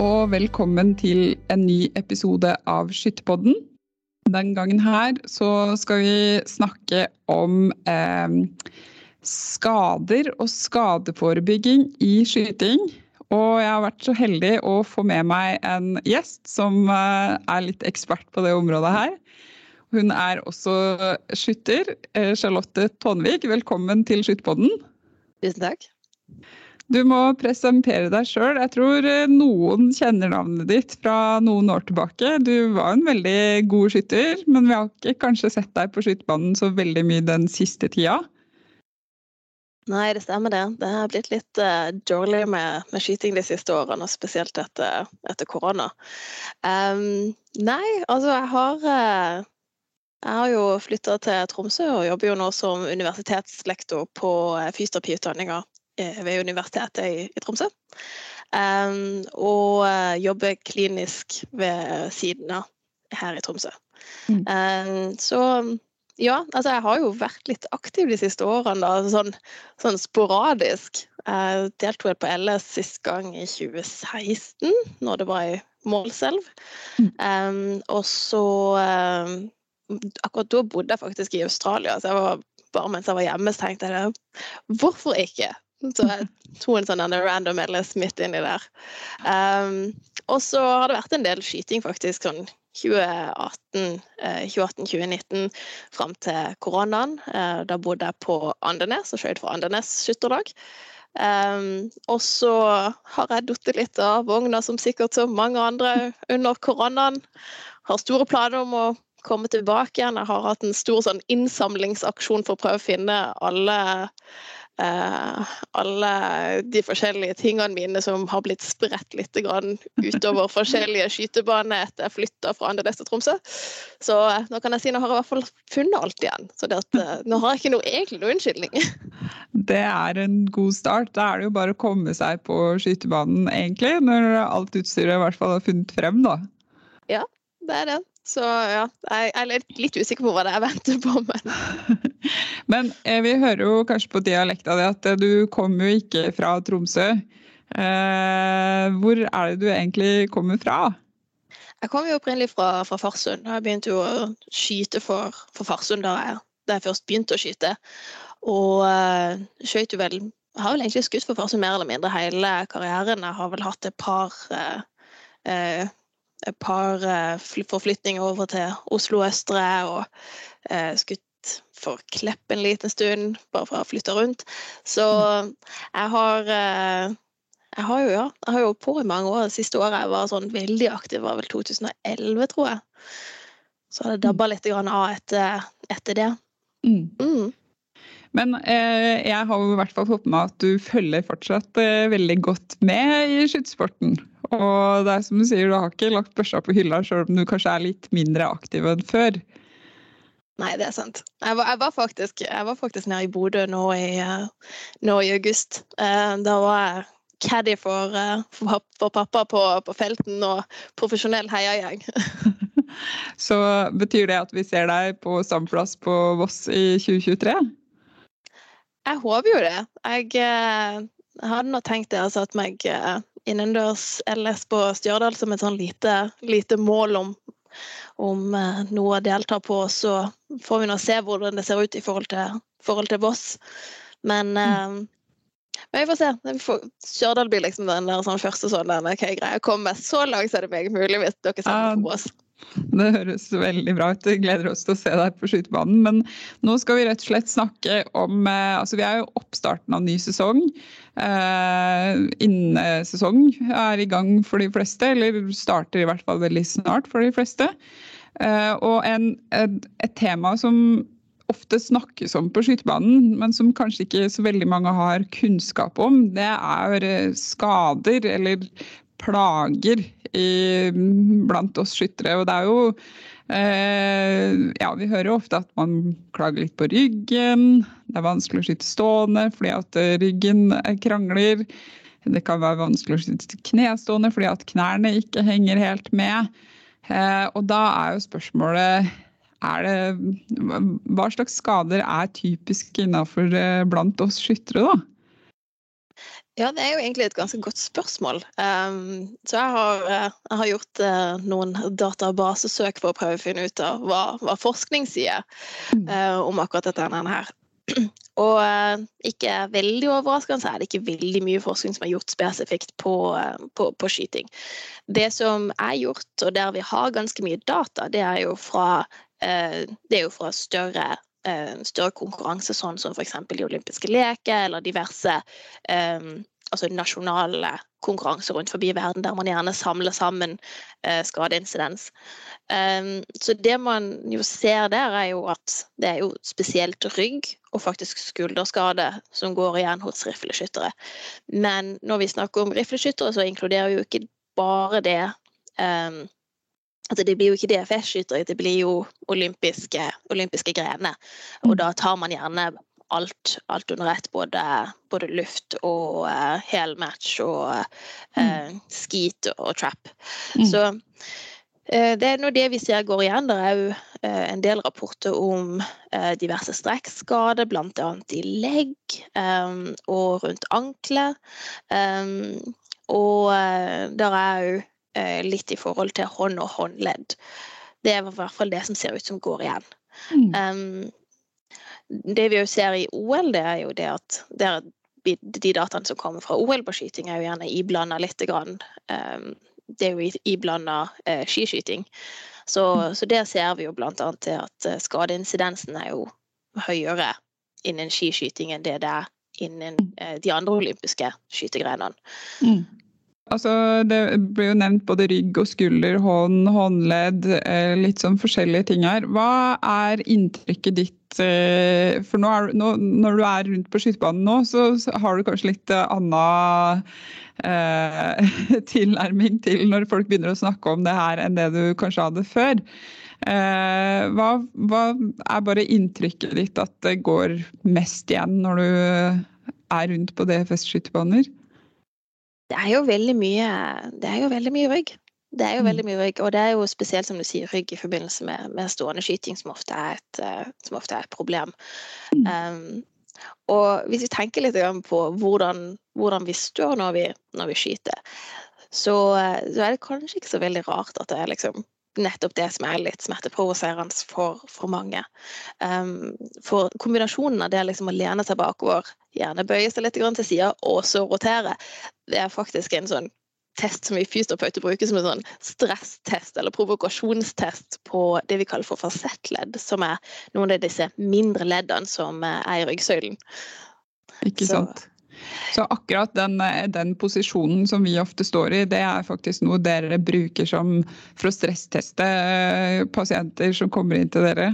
og velkommen til en ny episode av Skytterpodden. Den gangen her så skal vi snakke om eh, skader og skadeforebygging i skyting. Og jeg har vært så heldig å få med meg en gjest som eh, er litt ekspert på det området her. Hun er også skytter. Eh, Charlotte Tonvik, velkommen til Skytterpodden. Tusen takk. Du må presentere deg sjøl. Jeg tror eh, noen kjenner navnet ditt fra noen år tilbake. Du var en veldig god skytter, men vi har ikke kanskje sett deg på skytebanen så veldig mye den siste tida. Nei, det stemmer det. Det har blitt litt uh, dårlig med, med, skyting de siste årene, og spesielt etter, etter korona. Um, nei, altså jeg har uh, Jeg har jo flytta til Tromsø og jobber jo nå som universitetslektor på fysioterapiutdanninga ved Universitetet i, i Tromsø. Um, og uh, jobber klinisk ved siden av her i Tromsø. Mm. Um, så ja, altså jeg har jo vært litt aktiv de siste årene, da, sånn, sånn sporadisk. Jeg deltok på LS sist gang i 2016, når det var i Målselv. Mm. Um, og så um, Akkurat da bodde jeg faktisk i Australia, så jeg var, bare mens jeg var hjemme, så tenkte jeg hvorfor ikke? Så jeg tok en sånn random LS midt inni der. Um, og så har det vært en del skyting, faktisk. sånn 2018-2019 eh, fram til koronaen. Uh, da bodde jeg på Andenes og skjøt for Andenes skytterlag. Um, og så har jeg datt litt av vogna, som sikkert så mange andre under koronaen. Har store planer om å komme tilbake igjen. Jeg har hatt en stor sånn innsamlingsaksjon for å prøve å finne alle Eh, alle de forskjellige tingene mine som har blitt spredt litt utover forskjellige skytebaner etter jeg flytta fra Andenes til Tromsø. Så eh, nå kan jeg si nå har jeg i hvert fall funnet alt igjen. Så at, eh, nå har jeg ikke noe, egentlig noen unnskyldning. Det er en god start. Da er det jo bare å komme seg på skytebanen, egentlig. Når alt utstyret i hvert fall har funnet frem, da. Ja, det er det. Så ja, jeg er litt usikker på hva det er jeg venter på, men Men eh, vi hører jo kanskje på dialekta di at eh, du kommer jo ikke fra Tromsø. Eh, hvor er det du egentlig kommer fra? Jeg kommer jo opprinnelig fra, fra Farsund. Jeg begynte jo å skyte for, for Farsund da jeg, da jeg, først begynte å skyte. Og eh, skjøt jo vel Jeg har vel egentlig skutt for Farsund mer eller mindre hele karrieren. Jeg har vel hatt et par eh, uh, et par forflytninger over til Oslo østre og skutt for Klepp en liten stund, bare for å flytte rundt. Så jeg har eh, jeg har jo ja, jeg har jo på i mange år. Det siste året jeg var sånn veldig aktiv, var vel 2011, tror jeg. Så har det dabba litt av etter, etter det. Mm. Mm. Men eh, jeg har jo i hvert fall fått med at du følger fortsatt eh, veldig godt med i skytesporten. Og det er som du sier, du har ikke lagt børsa på hylla sjøl om du kanskje er litt mindre aktiv enn før. Nei, det er sant. Jeg var, jeg var, faktisk, jeg var faktisk, nede i Bodø nå i, eh, nå i august. Eh, da var jeg caddy for, eh, for, for pappa på, på, felten og profesjonell heiagjeng. Så betyr det at vi ser deg på samme plass på Voss i 2023? Jeg håper jo det. Jeg, jeg hadde nå tenkt det, altså at meg innendørs LS på Stjørdal som et sånn lite, lite mål om om noe å delta på, så får vi nå se hvordan det ser ut i forhold til, forhold til Voss. Men, mm. eh, men vi får se. Stjørdal blir liksom den der sånn første sånn der, OK, greia. Komme så langt er det meg mulig hvis dere sender på Voss. Det høres veldig bra ut. Vi gleder oss til å se deg på skytebanen. Men nå skal vi rett og slett snakke om eh, altså Vi er jo oppstarten av ny sesong. Eh, Innesesong er i gang for de fleste, eller starter i hvert fall veldig snart for de fleste. Eh, og en, et, et tema som ofte snakkes om på skytebanen, men som kanskje ikke så veldig mange har kunnskap om, det er eh, skader eller plager i, blant oss skyttere. Og det er jo eh, Ja, vi hører jo ofte at man klager litt på ryggen. Det er vanskelig å skyte stående fordi at ryggen krangler. Det kan være vanskelig å skyte knestående fordi at knærne ikke henger helt med. Eh, og da er jo spørsmålet er det, hva slags skader er typisk innenfor eh, blant oss skyttere, da? Ja, det er jo egentlig et ganske godt spørsmål. Um, så jeg har, eh, jeg har gjort uh, noen databasesøk for å prøve å finne ut av hva, hva forskning sier uh, om akkurat dette her. Og uh, ikke veldig overraskende så er det ikke veldig mye forskning som er gjort spesifikt på, på, på, skyting. Det som er gjort, og der vi har ganske mye data, det er jo fra, det er jo fra større større konkurranse, sånn som f.eks. de olympiske leker eller diverse um, altså nasjonale konkurranser rundt forbi verden, der man gjerne samler sammen uh, skadeinsidens. Um, så det man jo ser der, er jo at det er jo spesielt rygg og faktisk skulderskade som går igjen hos rifleskyttere. Men når vi snakker om rifleskyttere, så inkluderer jo ikke bare det um, Altså det blir jo ikke DFS-skyttere, det blir jo olympiske, olympiske grener. Og da tar man gjerne alt, alt under ett. Både, både, luft og uh, helmatch og uh, skeet og trap. Mm. Så uh, det er nå det vi ser går igjen. Det er jo en del rapporter om diverse strekkskader, bl.a. i legg um, og rundt ankler. Um, og der er jo litt i forhold til hånd og håndledd. Det er i hvert fall det som ser ut som går igjen. Mm. Um, det vi jo ser i OL, det er jo det at det de dataene som kommer fra OL på skyting, er jo gjerne iblanda litt. Ehm, det er jo iblanda eh, skiskyting. Så, så det ser vi jo bl.a. til at skadeinsidensen skadeincidensen er jo høyere innen skiskyting enn det det er innen eh, de andre olympiske skytegrenene. Mm. Altså, det ble jo nevnt både rygg og skulder, hånd, håndledd, eh, litt sånn forskjellige ting her. Hva er inntrykket ditt? Eh, for nå er, nå, når du er rundt på skytebanen nå, så har du kanskje litt eh, annen eh, tilnærming til når folk begynner å snakke om det her, enn det du kanskje hadde før. Eh, hva, hva er bare inntrykket ditt at det går mest igjen når du er rundt på DFS-skytebaner? Det er jo veldig mye, det er jo veldig mye rygg. Det er jo veldig mm. mye rygg, og det er jo spesielt som du sier, rygg i forbindelse med, med stående skyting, som ofte er et, eh, ofte er et problem. Um, og hvis vi tenker litt på hvordan, hvordan vi står når vi, når vi skyter, så, eh, så, er det kanskje ikke så veldig rart at det er liksom nettopp det som er litt smerteprovoserende for, for mange. Um, for kombinasjonen av det liksom å lene seg bakover, gjerne bøye seg litt til sida, og så rotere, det er faktisk en sånn test som vi fysioterapeuter bruker som en sånn stresstest eller provokasjonstest på det vi kaller for fasettledd, som er noen av disse mindre leddene som er i ryggsøylen. Ikke sant. Så, akkurat den, den, posisjonen som vi ofte står i, det er faktisk noe dere bruker som for å stressteste eh, pasienter som kommer inn til dere?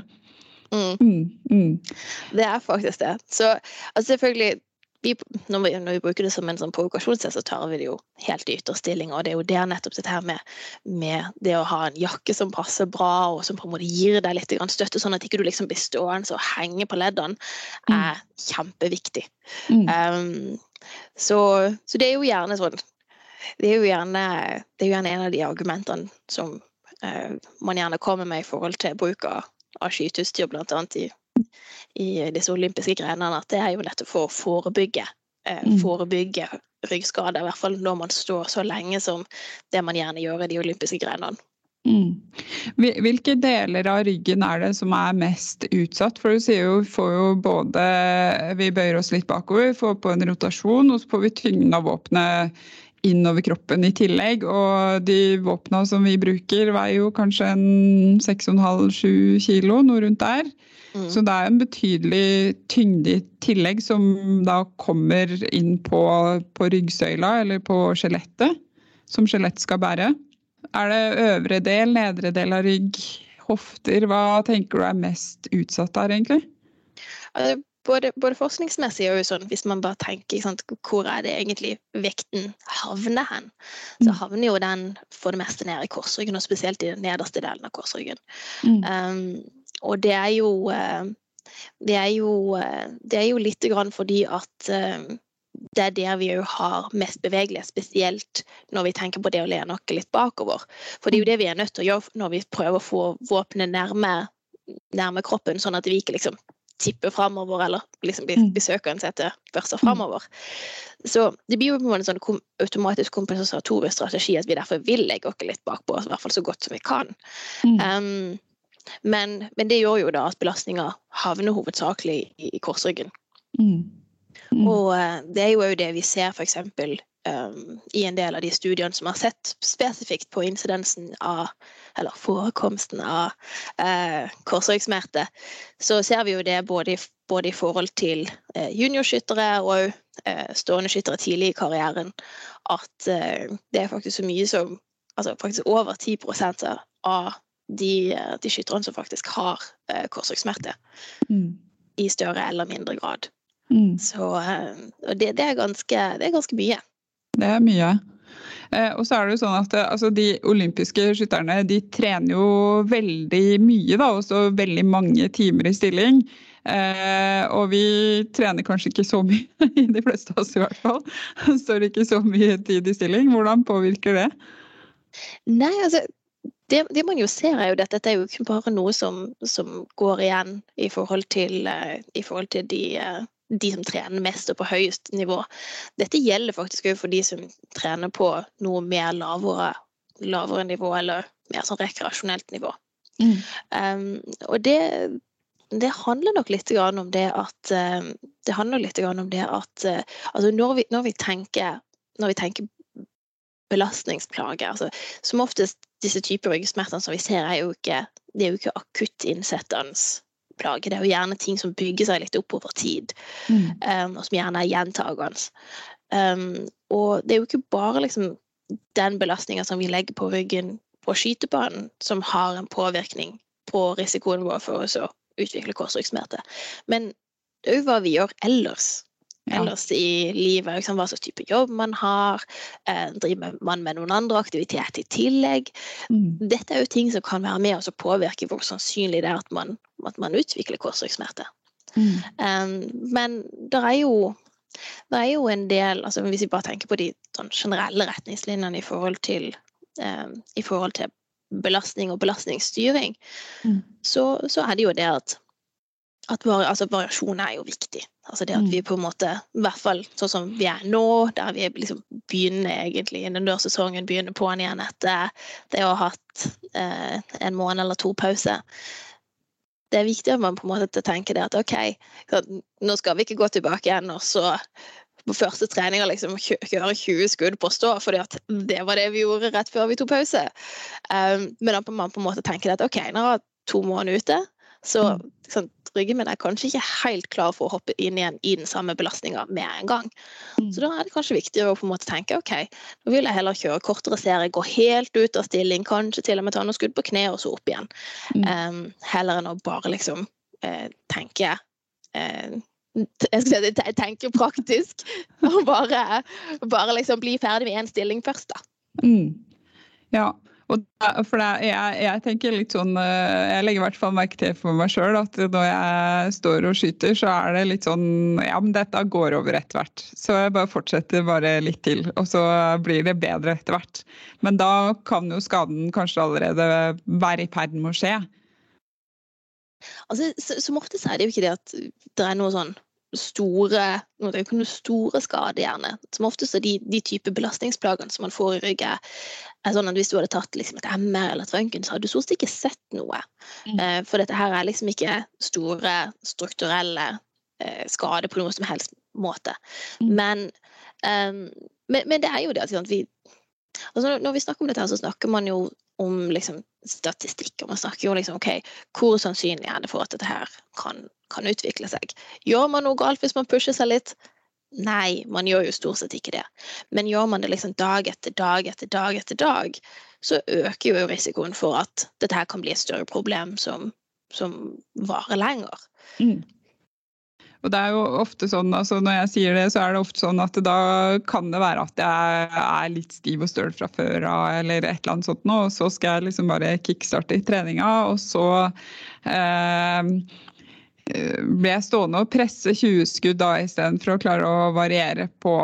Mm. Mm, mm. Det er faktisk det. Så altså selvfølgelig vi, når, vi, når, vi, bruker det som en sånn provokasjonstest, så tar vi det jo helt i ytterstilling. Og det er jo der nettopp dette her med, med, det å ha en jakke som passer bra, og som på en måte gir deg litt støtte, sånn at ikke du liksom blir stående og henge på leddene, mm. er mm. kjempeviktig. Mm. Um, så, så, det er jo gjerne sånn det er gjerne, det er jo gjerne en av de argumentene som uh, man gjerne kommer med i forhold til bruk av, av skyteutstyr, bl.a. i i disse olympiske grenene, at det er jo nettopp for å forebygge, eh, mm. forebygge ryggskader. I hvert fall når man står så lenge som det man gjerne gjør i de olympiske grenene. Mm. Hvilke deler av ryggen er det som er mest utsatt? For du sier jo vi får jo både Vi bøyer oss litt bakover, får på en rotasjon, og så får vi tyngden av våpenet innover kroppen i tillegg. Og de våpna som vi bruker, veier jo kanskje en 6,5-7 kilo, noe rundt der. Mm. Så det er en betydelig tyngde i tillegg som da kommer inn på, på ryggsøyla eller på skjelettet, som skjelett skal bære. Er det øvre del, nedre del av rygg, hofter? Hva tenker du er mest utsatt der, egentlig? Både, både, forskningsmessig og sånn, hvis man bare tenker sant, hvor er det egentlig vekten havner hen, så mm. havner jo den for det meste nede i korsryggen, og spesielt i den nederste delen av korsryggen. Mm. Um, og det er jo eh, det er jo, eh, det er jo litt grann fordi at eh, det er der vi har mest bevegelighet, spesielt når vi tenker på det å lene oss litt bakover. For det er jo det vi er nødt til å gjøre når vi prøver å få våpenet nærme, nærme kroppen, sånn at vi ikke liksom tipper framover, eller liksom Mm. bli søkeren setter børsa framover. Så det blir jo på en måte en sånn automatisk kompensatorisk strategi at vi derfor vil legge oss litt bakpå, i hvert fall så godt som vi kan. Um, men, men det gjør jo da at belastninga havner hovedsakelig i, i korsryggen. Mm. Mm. Og eh, det er jo òg det vi ser f.eks. Um, i en del av de studiene som har sett spesifikt på incidensen av, eller forekomsten av uh, korsryggsmerter, så ser vi jo det både i, både i forhold til uh, juniorskyttere og uh, stående skyttere tidlig i karrieren, at uh, det er faktisk så mye som altså faktisk over 10% av de, eh, de skytterne som faktisk har eh, korsryggsmerter. Mm. i større eller mindre grad. Mm. Så eh, og det, det, er ganske, det er ganske mye. Det er mye. Eh, og så er det jo sånn at eh, altså, De olympiske skytterne de trener jo veldig mye, da, også veldig mange timer i stilling. Eh, og vi trener kanskje ikke så mye, de fleste av oss i hvert fall. Står ikke så mye tid i stilling. Hvordan påvirker det? Nei, altså det, det man jo ser, er jo at dette er jo ikke bare noe som, som går igjen i forhold til, eh, i forhold til de, eh, de som trener mest og på høyest nivå. Dette gjelder faktisk òg for de som trener på noe mer lavere, lavere nivå, eller mer sånn rekreasjonelt nivå. Mm. Um, og det, det handler nok litt grann om det at um, Det handler litt grann om det at uh, altså når, vi, når, vi tenker, når vi tenker belastningsplager altså, Som oftest disse typer ryggsmertene som vi ser, er jo ikke, det er jo ikke akutt innsettende plage. Det er jo gjerne ting som bygger seg litt opp over tid, Mm. um, og som gjerne er gjentagende. Um, og det er jo ikke bare liksom den belastninga som vi legger på ryggen på skytebanen, som har en påvirkning på risikoen vår for å utvikle korsryggsmerte. Men det er jo hva vi gjør ellers. Ja. Ellers i livet, liksom, hva slags type jobb man har, eh, driver man med noen andre aktiviteter i tillegg. Mm. Dette er jo ting som kan være med oss og påvirke hvor sannsynlig det er at man, at man utvikler korsryggsmerter. Mm. Um, men det er jo det er jo en del altså Hvis vi bare tenker på de sånn, generelle retningslinjene i forhold til, um, i forhold til belastning og belastningsstyring, Mm. så, så er det jo det at, at var, altså, variasjon er jo viktig. Altså det at Mm. vi på en måte, i hvert fall sånn som vi er nå, der vi liksom begynner egentlig innendørssesongen, begynner på'n igjen etter det å ha hatt eh, en måned eller to pause. Det er viktig at man på en måte tenker det at OK, nå skal vi ikke gå tilbake igjen og så på første trening liksom kjø- kjøre 20 skudd på stå, fordi at det var det vi gjorde rett før vi tok pause. Um, men at man på en måte tenker at OK, nå jeg to måneder ute, så liksom, ryggen min er kanskje ikke helt klar for å hoppe inn igjen i den samme belastninga med en gang. Mm. Så da er det kanskje viktigere å på en måte tenke OK, nå vil jeg heller kjøre kortere serie, gå helt ut av stilling, kanskje til og med ta noen skudd på kne og så opp igjen. Um, heller enn å bare liksom eh, tenke eh, jeg skal si, te- tenke praktisk og bare, bare liksom bli ferdig med én stilling først, da. Mm. Ja, da, for jeg, jeg tenker litt sånn eh, Jeg legger i hvert fall merke til for meg sjøl at når jeg står og skyter, så er det litt sånn Ja, men dette går over etter hvert. Så jeg bare fortsetter bare litt til, og så blir det bedre etter hvert. Men da kan jo skaden kanskje allerede være i ferd med å skje. Altså, som oftest er det jo ikke det at det er noe sånn store store skader, gjerne. Som oftest er de, de type belastningsplagene som man får i ryggen, er sånn at hvis du hadde tatt liksom et MR eller et røntgen, så hadde du stort sett ikke sett noe. Mm. Eh, for dette her er liksom ikke store strukturelle eh, skader på noen som helst måte. Mm. Men, ehm, men, men det er jo det at sant, vi altså Når vi snakker om dette, her, så snakker man jo om liksom, statistikk. og Man snakker jo liksom OK, hvor sannsynlig er det for at dette her kan, kan utvikle seg? Gjør man noe galt hvis man pusher seg litt? Nei, man gjør jo stort sett ikke det. Men gjør man det liksom dag etter dag etter dag etter dag, så øker jo risikoen for at dette her kan bli et større problem som, som varer lenger. Mm. Og det er jo ofte sånn, altså Når jeg sier det, så er det ofte sånn at da kan det være at jeg er litt stiv og støl fra før av, eller et eller annet sånt nå, og så skal jeg liksom bare kickstarte i treninga, og så eh, blir jeg stående og presse 20 skudd da istedenfor å klare å variere på,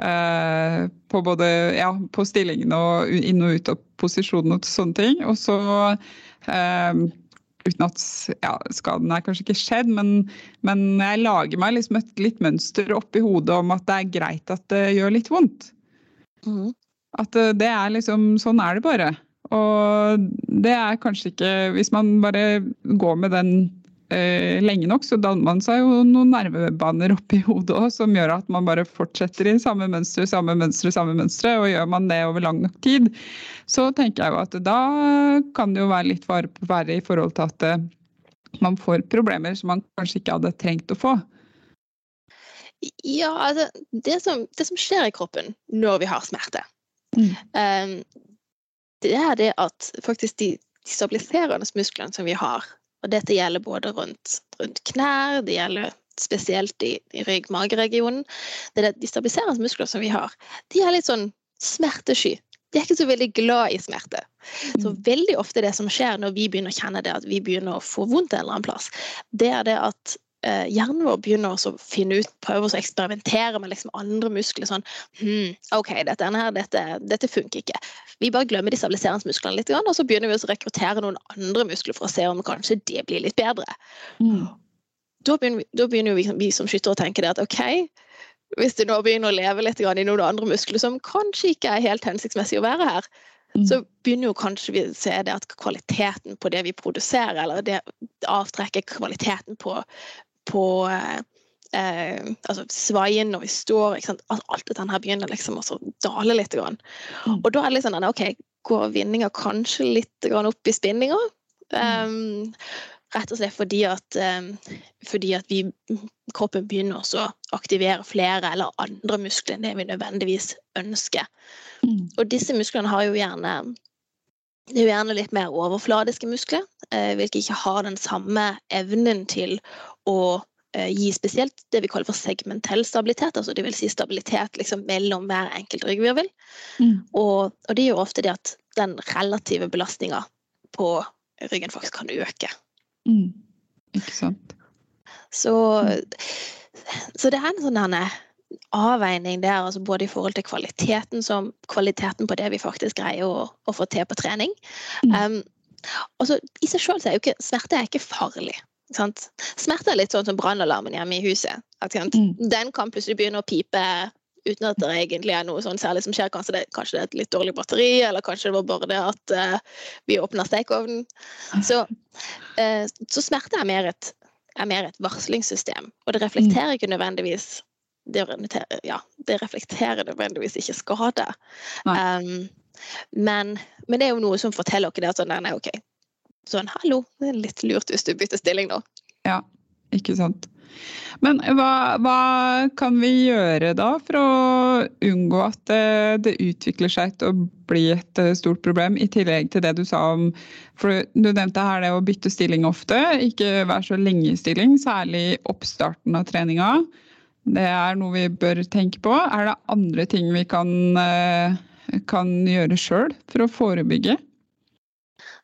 eh, på både ja, på stillingen og inn og ut av posisjonen og sånne ting. Og så eh, uten at ja, skaden er kanskje ikke skjedd, men, men jeg lager meg liksom et litt mønster oppi hodet om at det er greit at det gjør litt vondt. Mm. At eh, det er liksom Sånn er det bare. Og det er kanskje ikke Hvis man bare går med den eh, lenge nok, så danner man seg jo noen nervebaner oppi hodet òg som gjør at man bare fortsetter i samme mønster, samme mønstre, samme mønstre. Og gjør man det over lang nok tid, så tenker jeg jo at da kan det jo være litt verre i forhold til at eh, man får problemer som man kanskje ikke hadde trengt å få. Ja, altså det som, det som skjer i kroppen når vi har smerte, mm. um, det er det at faktisk de, de stabiliserende musklene som vi har, og dette gjelder både rundt, rundt knær, det gjelder spesielt i, i rygg-mageregionen. Det er de stabiliserende muskler som vi har, de er litt sånn smertesky. De er ikke så veldig glad i smerte. Så mm. veldig ofte det som skjer når vi begynner å kjenne det at vi begynner å få vondt en eller annen plass, det er det at eh, hjernen vår begynner å finne ut, prøve å eksperimentere med liksom andre muskler. sånn, hm, OK, dette, her, dette, dette funker ikke. Vi bare glemmer de stabiliseringsmusklene litt, og så begynner vi å rekruttere noen andre muskler for å se om kanskje det blir litt bedre. Mm. Da begynner, vi, da begynner vi, vi, som skyttere å tenke det at OK, hvis du nå begynner å leve litt i noen andre muskler som kanskje ikke er helt hensiktsmessig å være her, mm. så begynner jo kanskje vi å se det at kvaliteten på det vi produserer, eller det avtrekker kvaliteten på, på eh, eh, altså svaien når vi står. Alt dette her begynner liksom å dale litt. Grann. Mm. Og da er det liksom denne OK, går vinninga kanskje litt opp i spinninga? Um, rett og slett fordi at, um, fordi at vi, kroppen begynner å aktivere flere eller andre muskler enn det vi nødvendigvis ønsker. Mm. Og disse musklene har jo gjerne det er jo gjerne litt mer overfladiske muskler, eh, hvilke ikke har den samme evnen til å Eh, gi spesielt det vi kaller for segmentell stabilitet, altså det vil si stabilitet liksom mellom hver enkelt ryggvirvel. Mm. Og, og, det gjør ofte det at den relative belastninga på ryggen faktisk kan øke. Mm. Ikke sant. Så, så, det er en sånn avveining der, altså både i forhold til kvaliteten, som, kvaliteten på det vi faktisk greier å, å få til på trening. Mm. Um, altså, I seg sjøl er jo ikke smerte er ikke farlig. Sant? Smerte er litt sånn som brannalarmen hjemme i huset. Mm. Den kan plutselig begynne å pipe uten at det egentlig er noe sånn særlig som skjer. Kanskje det, kanskje det er et litt dårlig batteri, eller kanskje det var bare det at uh, vi åpna stekeovnen. Så, uh, så, smerte er mer, et, er mer, et, varslingssystem, og det reflekterer ikke nødvendigvis det, ja, det reflekterer nødvendigvis ikke skade. Um, men, men, det er jo noe som forteller oss at sånn, nei, OK, sånn hallo, det er litt lurt hvis du bytter stilling nå. Ja, ikke sant. Men hva, hva, kan vi gjøre da for å unngå at det, det, utvikler seg til å bli et eh, stort problem, i tillegg til det du sa om for Du nevnte her det å bytte stilling ofte, ikke være så lenge i stilling, særlig i oppstarten av treninga. Det er noe vi bør tenke på. Er det andre ting vi kan, eh, kan gjøre sjøl for å forebygge?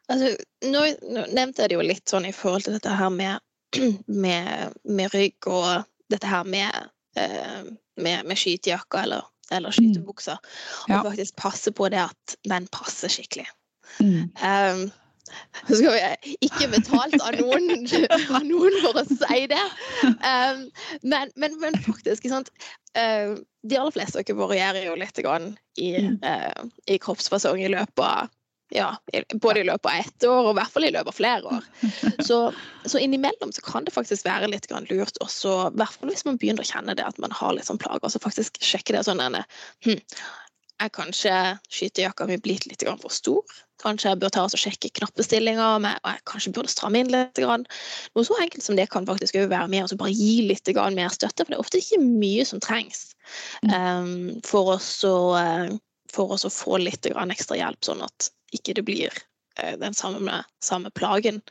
Altså, nå, nå, nevnte jeg det jo litt sånn i forhold til dette her med, med, med rygg og dette her med, uh, med, med skytejakke eller, eller mm. skytebukser. Mm. Ja. Og faktisk passe på det at den passer skikkelig. Mm. Um, så skal vi ikke betalt av noen, av noen for å si det. Um, men, men, men, faktisk sant? Uh, De aller fleste av dere varierer jo litt i, uh, i kroppsfasong i løpet av ja, både i løpet av ett år og i hvert fall i løpet av flere år. Så, så innimellom så kan det faktisk være litt lurt også, i hvert fall hvis man begynner å kjenne det at man har litt sånn plager, så faktisk sjekke det sånn denne, hm, er kanskje skytejakka mi blitt litt for stor? Kanskje jeg bør ta og sjekke knappestillinger, og jeg kanskje burde stramme inn litt. Noe så enkelt som det kan faktisk være med å bare gi litt mer støtte, for det er ofte ikke mye som trengs um, for, oss å, eh, for oss å få litt ekstra hjelp, sånn at ikke det blir eh, den samme, samme plagen.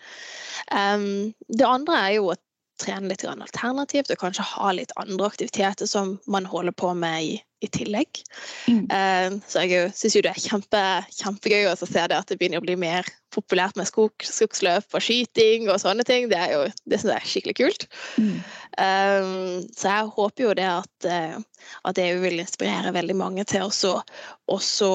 Um, det andre er jo å trene litt alternativt og kanskje ha litt andre aktiviteter som man holder på med i, i tillegg. Mm. Uh, så jeg syns jo det er kjempe, kjempegøy å se det at det begynner å bli mer populært med skog, skogsløp og skyting og sånne ting. Det er jo det synes jeg er skikkelig kult. Mm. Um, så jeg håper jo det at, at det vil inspirere veldig mange til å også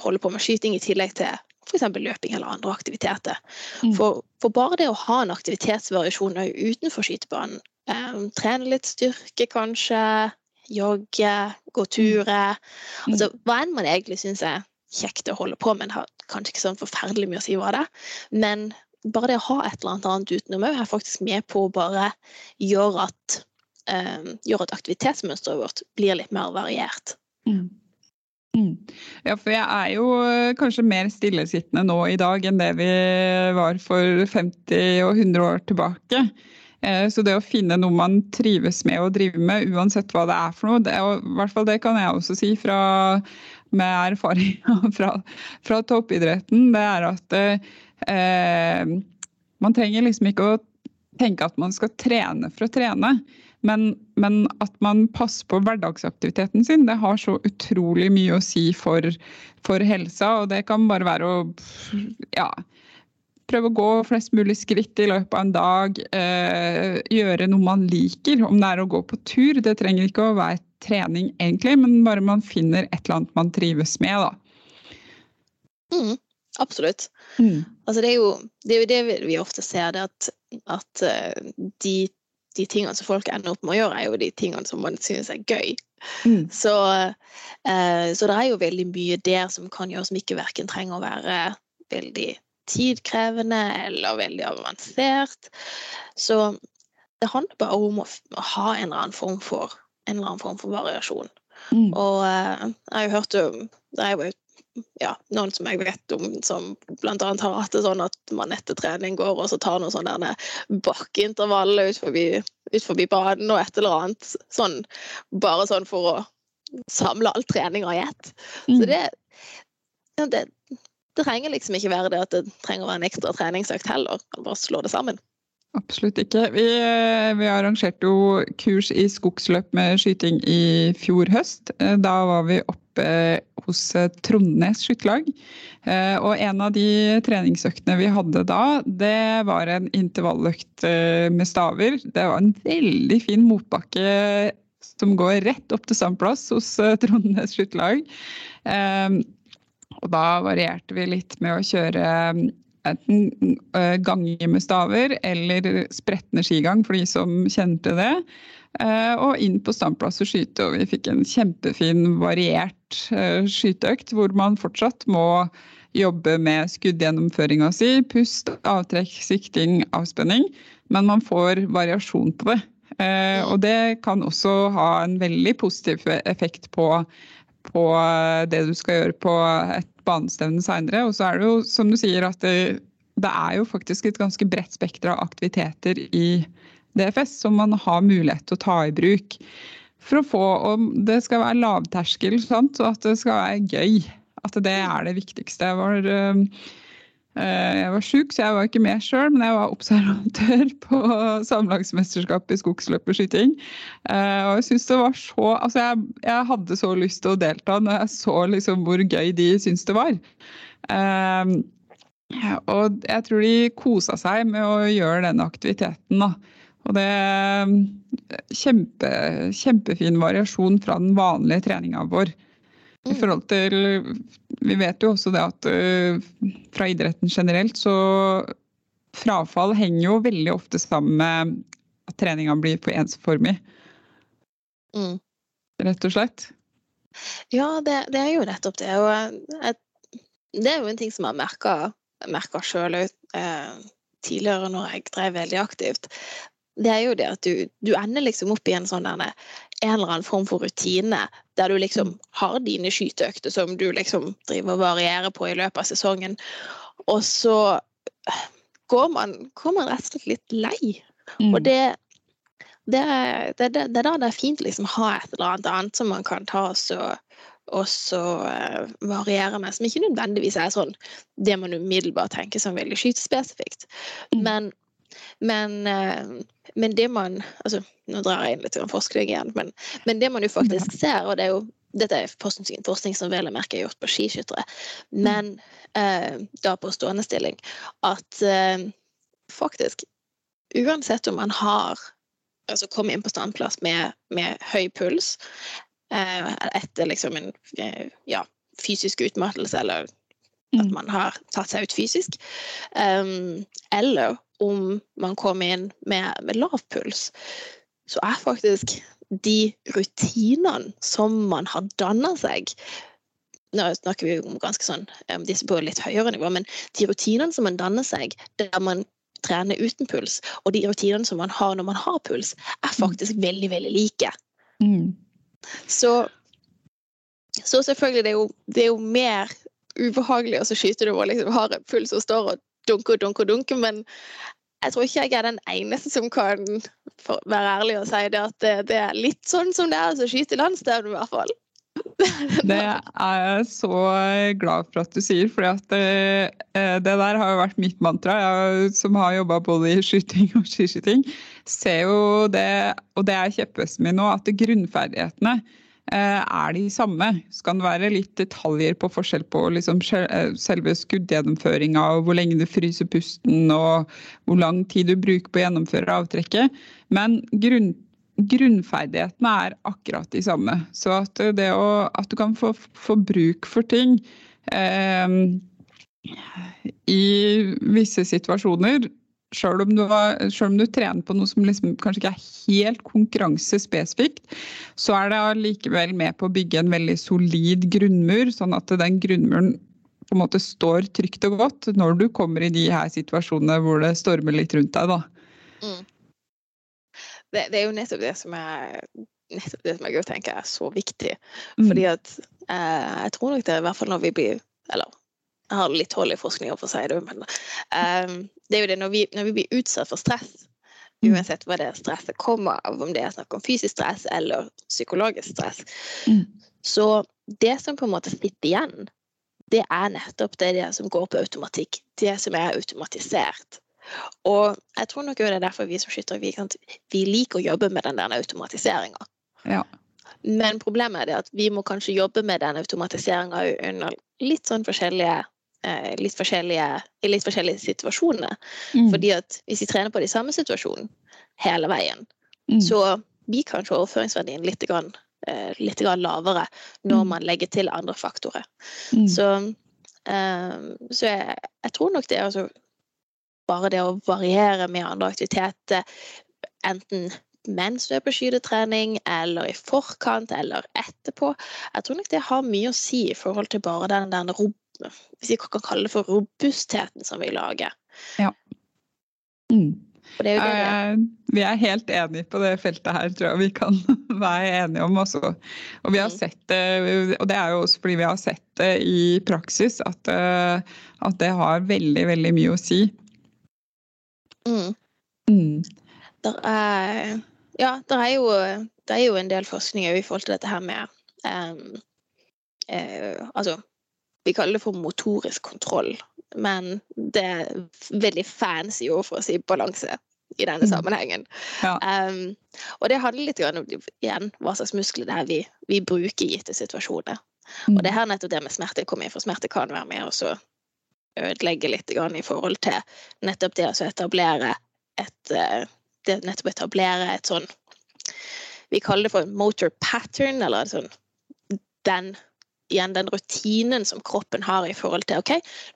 holde på med skyting i tillegg til f.eks. løping eller andre aktiviteter. Mm. For, for, bare det å ha en aktivitetsvariasjon utenfor skytebanen, eh, trene litt styrke kanskje, jogge, gå turer mm. altså Hva enn man egentlig syns er kjekt å holde på med, har kanskje ikke sånn forferdelig mye å si hva det men bare det å ha et eller annet annet utenom òg er faktisk med på å bare gjøre at, um, gjør at aktivitetsmønsteret vårt blir litt mer variert. Mm. Mm. Ja, for jeg er jo eh, kanskje mer stillesittende nå i dag enn det vi var for 50 og 100 år tilbake. Eh, så det å finne noe man trives med å drive med, uansett hva det er for noe, det, og, hvert fall det kan jeg også si fra, med erfaring fra, fra toppidretten, det er at eh, man trenger liksom ikke å tenke at man skal trene for å trene. Men, men, at man passer på hverdagsaktiviteten sin, det har så utrolig mye å si for, for helsa. Og det kan bare være å ja, prøve å gå flest mulig skritt i løpet av en dag. Eh, gjøre noe man liker, om det er å gå på tur. Det trenger ikke å være trening egentlig, men bare man finner et eller annet man trives med. da. Mm, absolutt. Mm. Altså det, er jo, det, er jo, det vi ofte ser, det at, at eh, de de tingene som folk ender opp med å gjøre, er jo de tingene som man synes er gøy. Mm. Så, eh, så, det er jo veldig mye der som kan gjøre som ikke verken trenger å være veldig tidkrevende eller veldig avansert. Så det handler bare om å, å ha en eller annen form for, en eller annen form for variasjon. Mm. Og eh, jeg har jo hørt om Det er jo ja, noen som jeg vet om som bl.a. har hatt det sånn at man etter trening går og så tar noen sånne bakkeintervaller ut forbi, ut forbi banen og et eller annet. Sånn, bare sånn for å samle all treninga i ett. Mm. Så det, det, det trenger liksom ikke være det at det trenger å være en ekstra treningsøkt heller. Bare slå det sammen. Absolutt ikke. Vi, vi arrangerte jo kurs i skogsløp med skyting i fjor høst. Da var vi oppe hos Trondnes skytterlag. Og en av de treningsøktene vi hadde da, det var en intervalløkt med staver. Det var en veldig fin motbakke som går rett opp til samme plass hos Trondnes skytterlag. Og da varierte vi litt med å kjøre enten gange ganger med staver eller spretne skigang for de som kjente det. Eh, og inn på standplass og skyte. Og vi fikk en kjempefin, variert eh, skyteøkt hvor man fortsatt må jobbe med skuddgjennomføringa si. Pust, avtrekk, sikting, avspenning. Men man får variasjon på det. Og det kan også ha en veldig positiv effekt på, på det du skal gjøre på et banestevne seinere. Og så er det jo, som du sier, at det, det er jo faktisk et ganske bredt spekter av aktiviteter i DFS som man har mulighet til å ta i bruk. For å få Og det skal være lavterskel, sant? og at det skal være gøy. At det er det viktigste. Jeg var, øh, jeg var sjuk, så jeg var ikke med sjøl, men jeg var observatør på samlagsmesterskapet i skogsløperskyting. Uh, og jeg syns det var så Altså, jeg, jeg, hadde så lyst til å delta når jeg så liksom hvor gøy de syntes det var. Uh, og jeg tror de kosa seg med å gjøre den aktiviteten. Da. Og det er kjempe, kjempefin variasjon fra den vanlige treninga vår. I forhold til Vi vet jo også det at fra idretten generelt så frafall henger jo veldig ofte sammen med at treninga blir for ensformig. Mm. Rett og slett. Ja, det, det, er jo nettopp det. Og det er jo en ting som jeg har merka sjøl òg tidligere når jeg drev veldig aktivt. Det er jo det at du, du ender liksom opp i en sånn derne, en eller annen form for rutine der du liksom har dine skyteøkter som du liksom driver og varierer på i løpet av sesongen. Og så går man, går man rett og slett litt lei. Mm. Og det, det, det, det, er da det er fint å liksom ha et eller annet annet som man kan ta og og så uh, variere med, som ikke nødvendigvis er sånn det man umiddelbart tenker som veldig skytespesifikt. Mm. Men, men, uh, men, det man altså, Nå drar jeg inn litt forskning igjen, men, men, det man jo faktisk ser, og det er jo dette er forskning, forskning som vel å merke er gjort på skiskyttere, mm. men eh, da på stående stilling, at faktisk uansett om man har altså kommet inn på standplass med, med høy puls, Eh, etter liksom en eh, ja, fysisk utmattelse eller at man har tatt seg ut fysisk. Um, eller om man kommer inn med, med lav puls, så er faktisk de rutinene som man har danna seg Nå snakker vi om ganske sånn disse på litt høyere nivå, men de rutinene som man danner seg der man trener uten puls, og de rutinene som man har når man har puls, er faktisk veldig, veldig like. Mm. Så, så selvfølgelig, det er, jo, det er jo mer ubehagelig å skyte når man liksom har en puls og står og dunker og dunke og dunke, men jeg tror ikke jeg er den eneste som kan være ærlig og si det at det, det er litt sånn som det er å skyte i landsstevne, i hvert fall. Det er jeg så glad for at du sier, for det, eh, det der har jo vært mitt mantra. Jeg som har jobba både i skyting og skiskyting, ser jo det, og det er kjepphesten min nå, at grunnferdighetene er de samme. Så kan det være litt detaljer på forskjell på liksom eh, selve skuddgjennomføringa hvor lenge du fryser pusten og hvor lang tid du bruker på å gjennomføre avtrekket. Men grunn grunnferdighetene er akkurat de samme. Så at, å, at du kan få, få, bruk for ting eh, i visse situasjoner Sjøl om, om, du trener på noe som liksom kanskje ikke er helt konkurransespesifikt, så er det allikevel med på å bygge en veldig solid grunnmur, sånn at den grunnmuren på en måte står trygt og godt når du kommer i de her situasjonene hvor det stormer litt rundt deg. da. Mm det, det, er jo nettopp det som er nettopp det som jeg tenker er så viktig. Mm. Fordi at eh, jeg tror nok det, i hvert fall når vi blir Eller jeg har litt hull i forskninga for å si det, men um, det er jo det når vi, når vi blir utsatt for stress, mm. uansett hva det stresset kommer av, om det er snakk om fysisk stress eller psykologisk stress, mm. så det som på en måte sitter igjen, det er nettopp det, det som går på automatikk. Det som er automatisert. Og jeg tror nok det er derfor vi som skyttere vi, vi liker å jobbe med den der automatiseringa. Ja. Men problemet er det at vi må kanskje jobbe med den automatiseringa under litt sånn forskjellige eh, litt forskjellige, i litt forskjellige situasjoner. Mm. Fordi at hvis vi trener på de samme situasjonene hele veien, mm. så blir kanskje overføringsverdien litt, grann, eh, litt grann lavere når mm. man legger til andre faktorer. Mm. Så, eh, så jeg, jeg, tror nok det er altså bare det å variere med andre aktiviteter, enten mens du er på skytetrening, eller i forkant, eller etterpå. Jeg tror nok det har mye å si i forhold til bare den der hvis vi kan kalle det for robustheten som vi lager. Ja. Mm. Det det ja. Vi er helt enige på det feltet her, tror jeg vi kan være enige om også. Og, vi har mm. sett og det er jo også fordi vi har sett det i praksis, at, eh, at det har veldig, veldig mye å si. Mm. Mm. Der er, ja, der er, jo, det er jo en del forskning i forhold til dette her med um, uh, Altså, vi kaller det for motorisk kontroll, men det er veldig fancy ord for å si balanse i denne mm. sammenhengen. Ja. Um, og det handler litt om igjen, hva slags muskler det er vi, vi bruker i gitte situasjoner. Mm. Og det er her nettopp det med smerte kommer inn, for smerte kan være med og ødelegge litt i forhold til nettopp det å etablere et eh, det nettopp etablere et sånn Vi kaller det for motor pattern, eller sånn den igjen den rutinen som kroppen har i forhold til OK,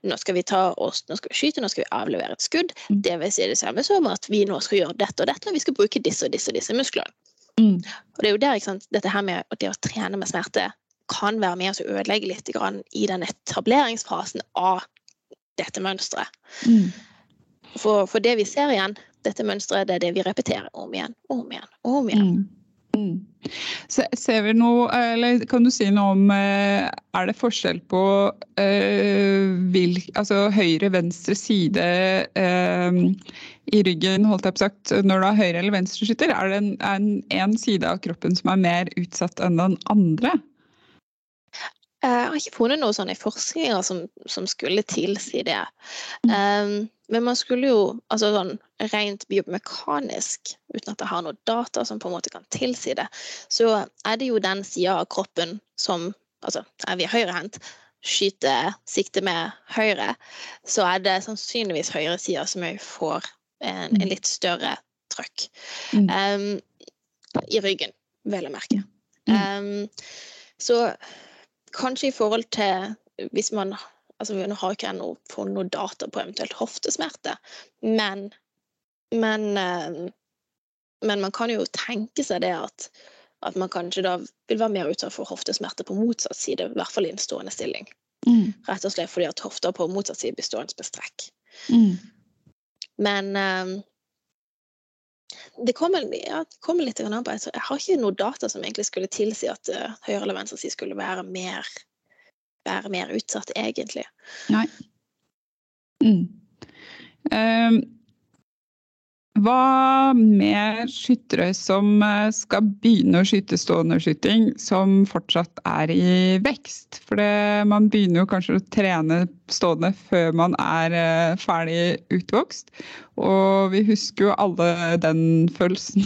nå skal vi ta oss, nå skal vi skyte, nå skal vi avlevere et skudd. Mm. Det vil si det samme som at vi nå skal gjøre dette og dette, og vi skal bruke disse og disse og disse musklene. Mm. Og det er jo der, ikke sant, dette her med det å trene med smerte kan være med oss å ødelegge litt i den etableringsfasen av dette mønsteret. Mm. For, for, det vi ser igjen, dette mønsteret, det er det vi repeterer om igjen om igjen. om igjen. Mm. Mm. Ser vi noe, eller Kan du si noe om eh, Er det forskjell på uh, vil, altså høyre-venstre side uh, i ryggen, holdt jeg på sagt, når du har høyre- eller venstreskytter? Er det en, en, en side av kroppen som er mer utsatt enn den andre? Eh, jeg har ikke funnet noe sånn i forskninga som, som, skulle tilsi det. Um, men man skulle jo altså sånn rent biomekanisk, uten at jeg har noe data som på en måte kan tilsi det, så er det jo den sida av kroppen som Altså, er vi høyrehendt, skyter sikte med høyre, så er det sannsynligvis høyresida som òg får en, en, mm. litt større trøkk. Um, I ryggen, vel å merke. Um, så kanskje i forhold til hvis man altså Nå har ikke jeg noe, fått noe data på eventuelt hoftesmerte, men, men, eh, men man kan jo tenke seg det at, at man kanskje da vil være mer utsatt for hoftesmerte på motsatt side, i hvert fall i en stående stilling. Mm. Rett og slett fordi at hofta på motsatt side blir stående med strekk. Mm. Men um, det kommer, ja, kom litt an på. Jeg har ikke noe data som egentlig skulle tilsi at uh, høyre eller venstre side skulle være mer, være mer utsatt, egentlig. Nei. Mm. Um, hva med skyttere som eh, skal begynne å skyte stående skyting, som fortsatt er i vekst? For det, man begynner jo kanskje å trene stående før man er eh, ferdig utvokst. Og vi husker jo alle den følelsen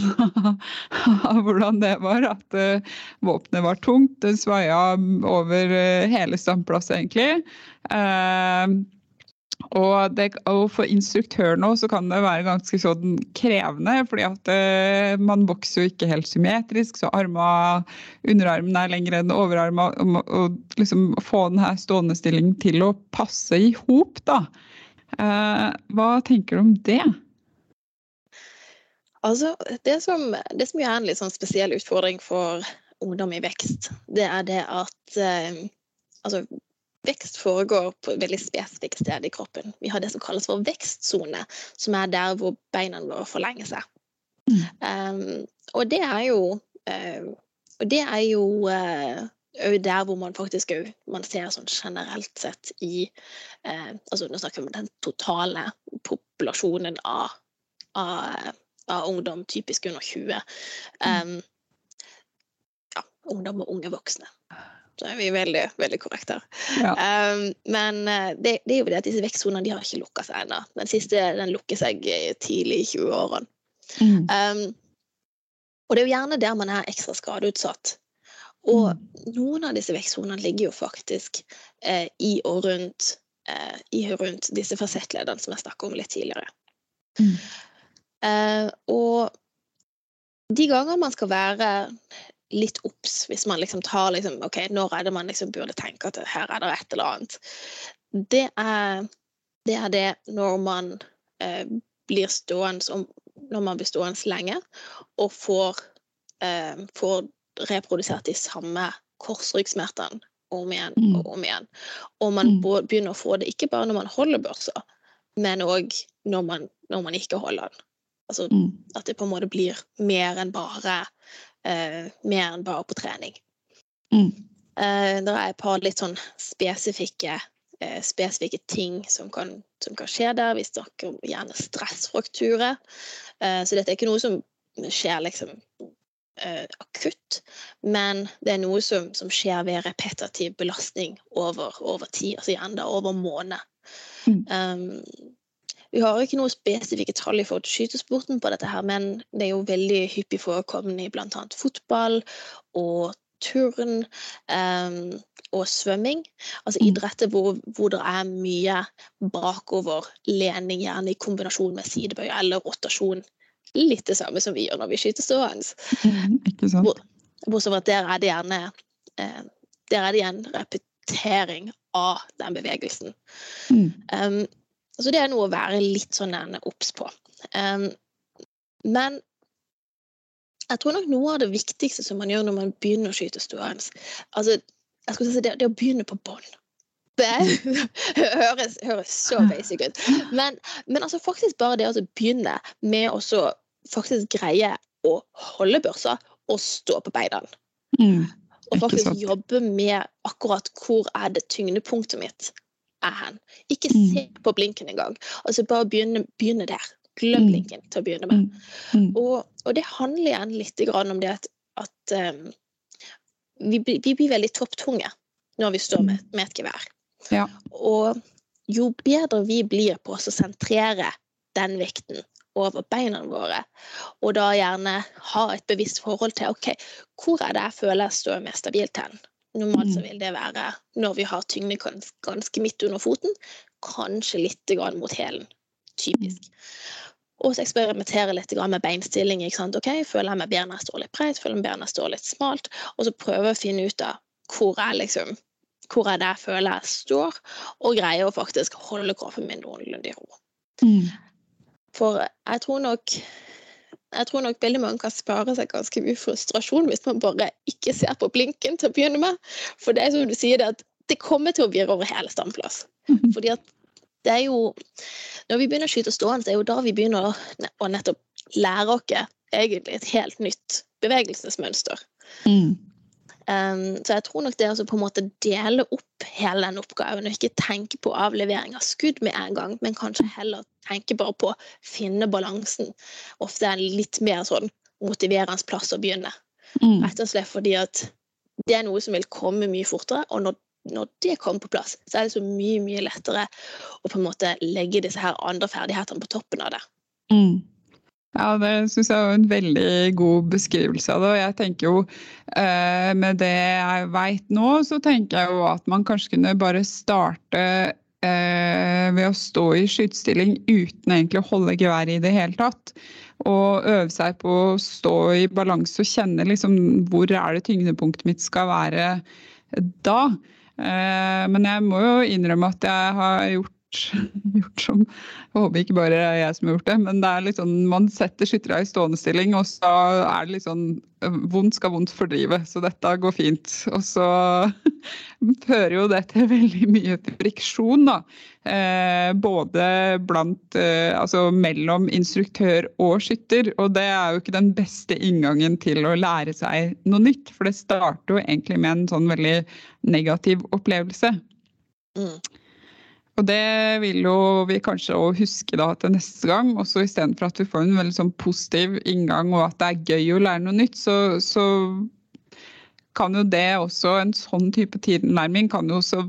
av hvordan det var. At uh, våpenet var tungt, det svaia over hele standplassen egentlig. Og, det, og, for instruktør nå så kan det være ganske sånn krevende, fordi at uh, man vokser jo ikke helt symmetrisk, så arma, underarmen er lengre enn overarmen, Og, og, liksom få den her stående stillingen til å passe i hop, da. Uh, hva tenker du om det? Altså, det som, det som er en litt sånn spesiell utfordring for ungdom i vekst, det er det at uh, altså, vekst foregår på et veldig spesifikt sted i kroppen. Vi har det som kalles for vekstsone, som er der hvor beina våre forlenger seg. Mm. Um, og det er jo uh, Og det er jo uh, der hvor man faktisk òg man ser sånn generelt sett i uh, altså Nå snakker vi om den totale populasjonen av, av, av ungdom, typisk under 20. Um, ja, ungdom og unge voksne. Er vi veldig, veldig korrekte. Ja. Um, men uh, det, det, er jo det at disse vekstsonene de har ikke lukka seg ennå. Den siste den lukker seg tidlig i 20-årene. Mm. Um, og det er jo gjerne der man er ekstra skadeutsatt. Og mm. noen av disse vekstsonene ligger jo faktisk eh, i og rundt, uh, i og rundt disse fasettleddene som jeg snakka om litt tidligere. Mm. og de ganger man skal være litt obs hvis man liksom tar liksom, OK, når er det man liksom burde tenke at her er det et eller annet. Det er det, er det når man eh, blir stående når man blir stående lenge og får, eh, får reprodusert de samme korsryggsmertene om igjen mm. og om igjen. Og man mm. begynner å få det ikke bare når man holder børsa, men òg når, når, man ikke holder den. Altså mm. at det på en måte blir mer enn bare mer enn bare på trening. Mm. Uh, det er et par litt sånn spesifikke, uh, spesifikke ting som kan, som kan, skje der. Vi snakker om gjerne stressfrakturer. så dette er ikke noe som skjer liksom akutt, men det er noe som, som skjer ved repetativ belastning over, over tid, altså gjerne over måned. Mm. Um, vi har ikke noe spesifikke tall i forhold til skytesporten på dette, her, men det er jo veldig hyppig forekommende i bl.a. fotball og turn um, og svømming. Altså mm. idretter hvor, hvor, det er mye bakoverlening, gjerne i kombinasjon med sidebøy eller rotasjon. Litt det samme som vi gjør når vi skyter stående. Mm, Bortsett fra at der er det gjerne eh, der er det en repetering av den bevegelsen. Mm. Um, Altså det er noe å være litt sånn obs på. Um, men jeg tror nok noe av det viktigste som man gjør når man begynner å skyte stående altså, jeg skulle si det, det å begynne på bånn. Det høres, høres, så basic ut. Men, men altså faktisk bare det å begynne med å faktisk greie å holde børsa og stå på beina. Mm, og faktisk jobbe med akkurat hvor er det tyngdepunktet mitt er hen. Ikke mm. se på blinken engang. Altså bare begynne, begynne der. Glem mm. blinken til å begynne med. Mm. Og, og, det handler igjen litt om det at, at um, vi, vi, blir veldig topptunge når vi står med, med et gevær. Ja. Og jo bedre vi blir på å sentrere den vekten over beina våre, og da gjerne ha et bevisst forhold til OK, hvor er det jeg føler jeg står mer stabilt hen? Normalt så mm. vil det være når vi har tyngde ganske midt under foten, kanskje litt mot hælen. Typisk. Og så eksperimentere litt med beinstilling. ikke sant? Ok, Føler jeg med beina står litt breit, føler jeg meg bedre når jeg står litt smalt? Og så prøve å finne ut av hvor jeg liksom hvor det jeg føler jeg står, og greier å faktisk holde kroppen min noenlunde i ro. Mm. For jeg tror nok jeg tror nok veldig mange kan spare seg ganske mye frustrasjon hvis man bare ikke ser på blinken til å begynne med. For det er som du sier, det at det kommer til å virre over hele standplass. Fordi at det er jo Når vi begynner å skyte stående, det er jo da vi begynner å, å nettopp lære oss egentlig et helt nytt bevegelsesmønster. Mm. Um, så jeg tror nok det å på en måte dele opp hele den oppgaven, og ikke tenke på avlevering av skudd med en gang, men kanskje heller tenke bare på å finne balansen. Ofte er det litt mer sånn motiverende plass å begynne. Mm. Rett og slett fordi at det er noe som vil komme mye fortere, og når, når det kommer på plass, så er det så mye, mye lettere å på en måte legge disse her andre ferdighetene på toppen av det. Mm. Ja, det syns jeg var en veldig god beskrivelse av det. Og jeg tenker jo eh, med det jeg veit nå, så tenker jeg jo at man kanskje kunne bare starte eh, ved å stå i skytestilling uten egentlig å holde geværet i det hele tatt. Og øve seg på å stå i balanse og kjenne liksom hvor er det tyngdepunktet mitt skal være da. Eh, men jeg må jo innrømme at jeg har gjort gjort som Jeg håper ikke bare jeg som har gjort det, men det er litt sånn, man setter skyttere i stående stilling, og så er det litt sånn Vondt skal vondt fordrive, så dette går fint. Og så fører jo det til veldig mye friksjon, da. Eh, både blant eh, Altså mellom instruktør og skytter. Og det er jo ikke den beste inngangen til å lære seg noe nytt, for det starter jo egentlig med en sånn veldig negativ opplevelse. Mm. Og det vil jo vi kanskje òg huske da til neste gang. også Istedenfor at vi får en veldig sånn positiv inngang og at det er gøy å lære noe nytt, så, så kan jo det også, en sånn type tilnærming kan jo også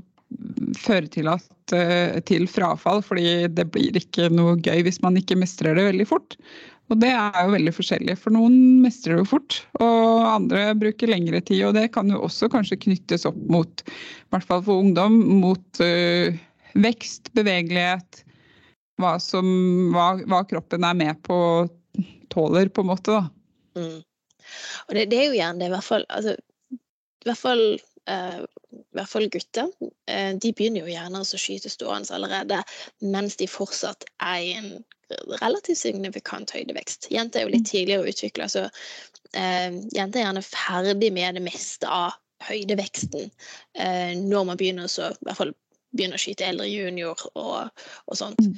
føre til, at, eh, til frafall. Fordi det blir ikke noe gøy hvis man ikke mestrer det veldig fort. Og det er jo veldig forskjellig. For noen mestrer det fort, og andre bruker lengre tid. Og det kan jo også kanskje knyttes opp mot, i hvert fall for ungdom, mot uh, vekst, bevegelighet, hva, som, hva, hva, kroppen er med på tåler, på en måte. da. Mm. Og det, det, er jo gjerne det, i hvert fall, altså, i hvert fall, uh, i hvert fall gutter. Uh, de begynner jo gjerne å skyte stående allerede mens de fortsatt er i en relativt signifikant høydevekst. Jenter er jo litt tidligere utvikla, så uh, jenter er gjerne ferdig med det meste av høydeveksten når man begynner å i hvert fall begynne å skyte eldre junior og, og sånt. Mm.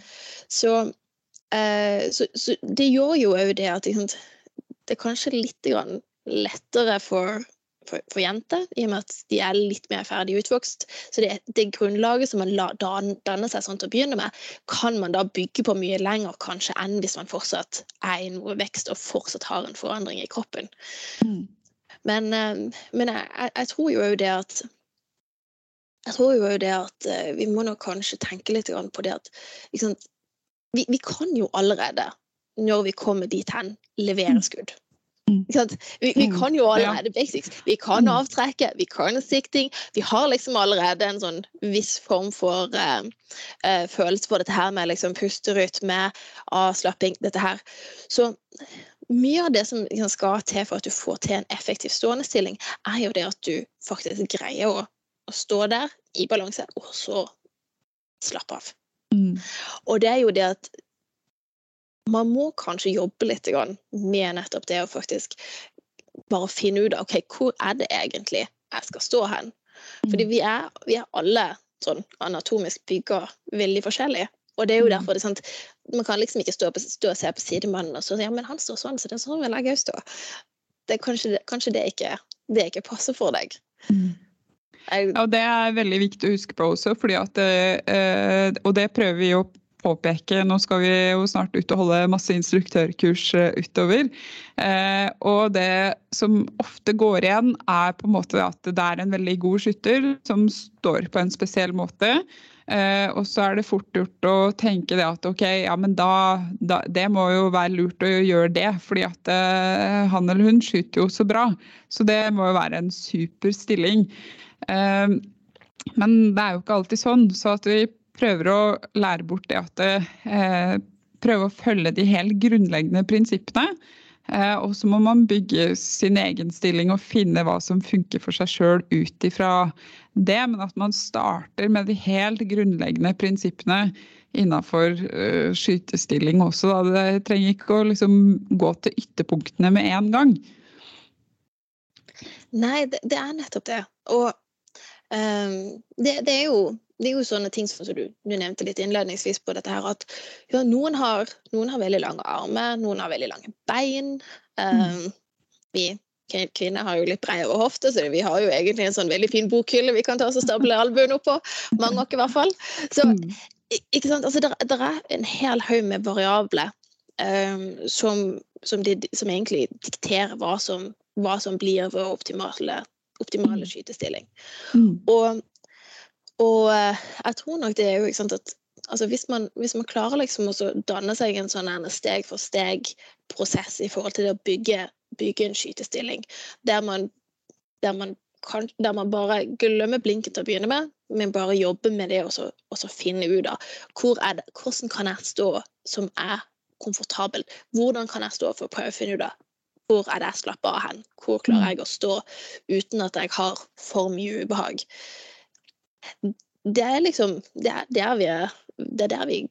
Så, eh, så, så, det gjør jo òg det at liksom, det er kanskje litt lettere for, for, for, jenter, i og med at de er litt mer ferdig utvokst. Så det, det grunnlaget som man la, danner seg sånn til å begynne med, kan man da bygge på mye lenger kanskje enn hvis man fortsatt er i noe vekst og fortsatt har en forandring i kroppen. Mm. Men, eh, men jeg, jeg, tror jo òg det at jeg tror jo det at uh, vi må nok kanskje tenke litt på det at liksom, vi, vi, kan jo allerede, når vi kommer dit hen, levere mm. skudd. Mm. Vi, vi, mm. kan jo allerede basics. Vi kan avtrekke, vi kan sikting. Vi har liksom allerede en sånn viss form for uh, uh, følelse for dette her med liksom pusterytme, avslapping, dette her. Så mye av det som liksom, skal til for at du får til en effektiv stående stilling, er jo det at du faktisk greier å å stå der i balanse, og så slappe av. Mm. Og det er jo det at man må kanskje jobbe litt med nettopp det å faktisk bare finne ut av ok, hvor er det egentlig jeg skal stå hen. Fordi mm. vi er, vi er alle sånn anatomisk bygga veldig forskjellig. Og det er jo mm. derfor det er sant, Man kan liksom ikke stå, på, stå og se på sidemannen og så ja, men han står sånn, så det er sånn vil jeg òg stå. Det, kanskje, kanskje det ikke, det ikke passer for deg. Mm. Ja, Det er veldig viktig å huske på også, at, eh, og det prøver vi å påpeke. Nå skal vi jo snart ut og holde masse instruktørkurs eh, utover. Eh, og det som ofte går igjen, er på en måte at det er en veldig god skytter som står på en spesiell måte. Eh, og så er det fort gjort å tenke det at ok, ja, men da, da Det må jo være lurt å gjøre det, fordi at eh, han eller hun skyter jo så bra. Så det må jo være en super stilling. Eh, men det er jo ikke alltid sånn. Så at vi prøver å lære bort det at det, Prøve å følge de helt grunnleggende prinsippene. Eh, og så må man bygge sin egen stilling og finne hva som funker for seg sjøl ut ifra det. Men at man starter med de helt grunnleggende prinsippene innafor uh, skytestilling også. Da. Det trenger ikke å liksom, gå til ytterpunktene med en gang. Nei, det er nettopp det. Og um, det, det, er jo, det, er jo, sånne ting som du, du, nevnte litt innledningsvis på dette her, at ja, noen, har, noen, har, veldig lange armer, noen har veldig lange bein. Um, vi kvinner har jo litt bredere hofte, så vi har jo egentlig en sånn veldig fin bokhylle vi kan ta oss og stable albuen oppå. på. Mange nok i hvert fall. Så mm. ikke sant, altså, det er en hel haug med variabler um, som, som, de, som, egentlig dikterer hva som, hva som blir vår optimale, optimale mm. skytestilling. Mm. Og, og, eh, jeg tror nok det er jo sant, at altså hvis, man, hvis man klarer liksom å danne seg en sånn steg for steg-prosess i forhold til det å bygge, bygge en skytestilling, der man, der man kan, der man bare glemmer blinken til å begynne med, men bare jobber med det og så, og så finne ut av hvordan kan jeg stå som er komfortabel. Hvordan kan jeg stå for å prøve å finne ut av hvor er det jeg slapper av hen? Hvor klarer mm. jeg å stå uten at jeg har for mye ubehag? Det er liksom Det er der vi, det er der vi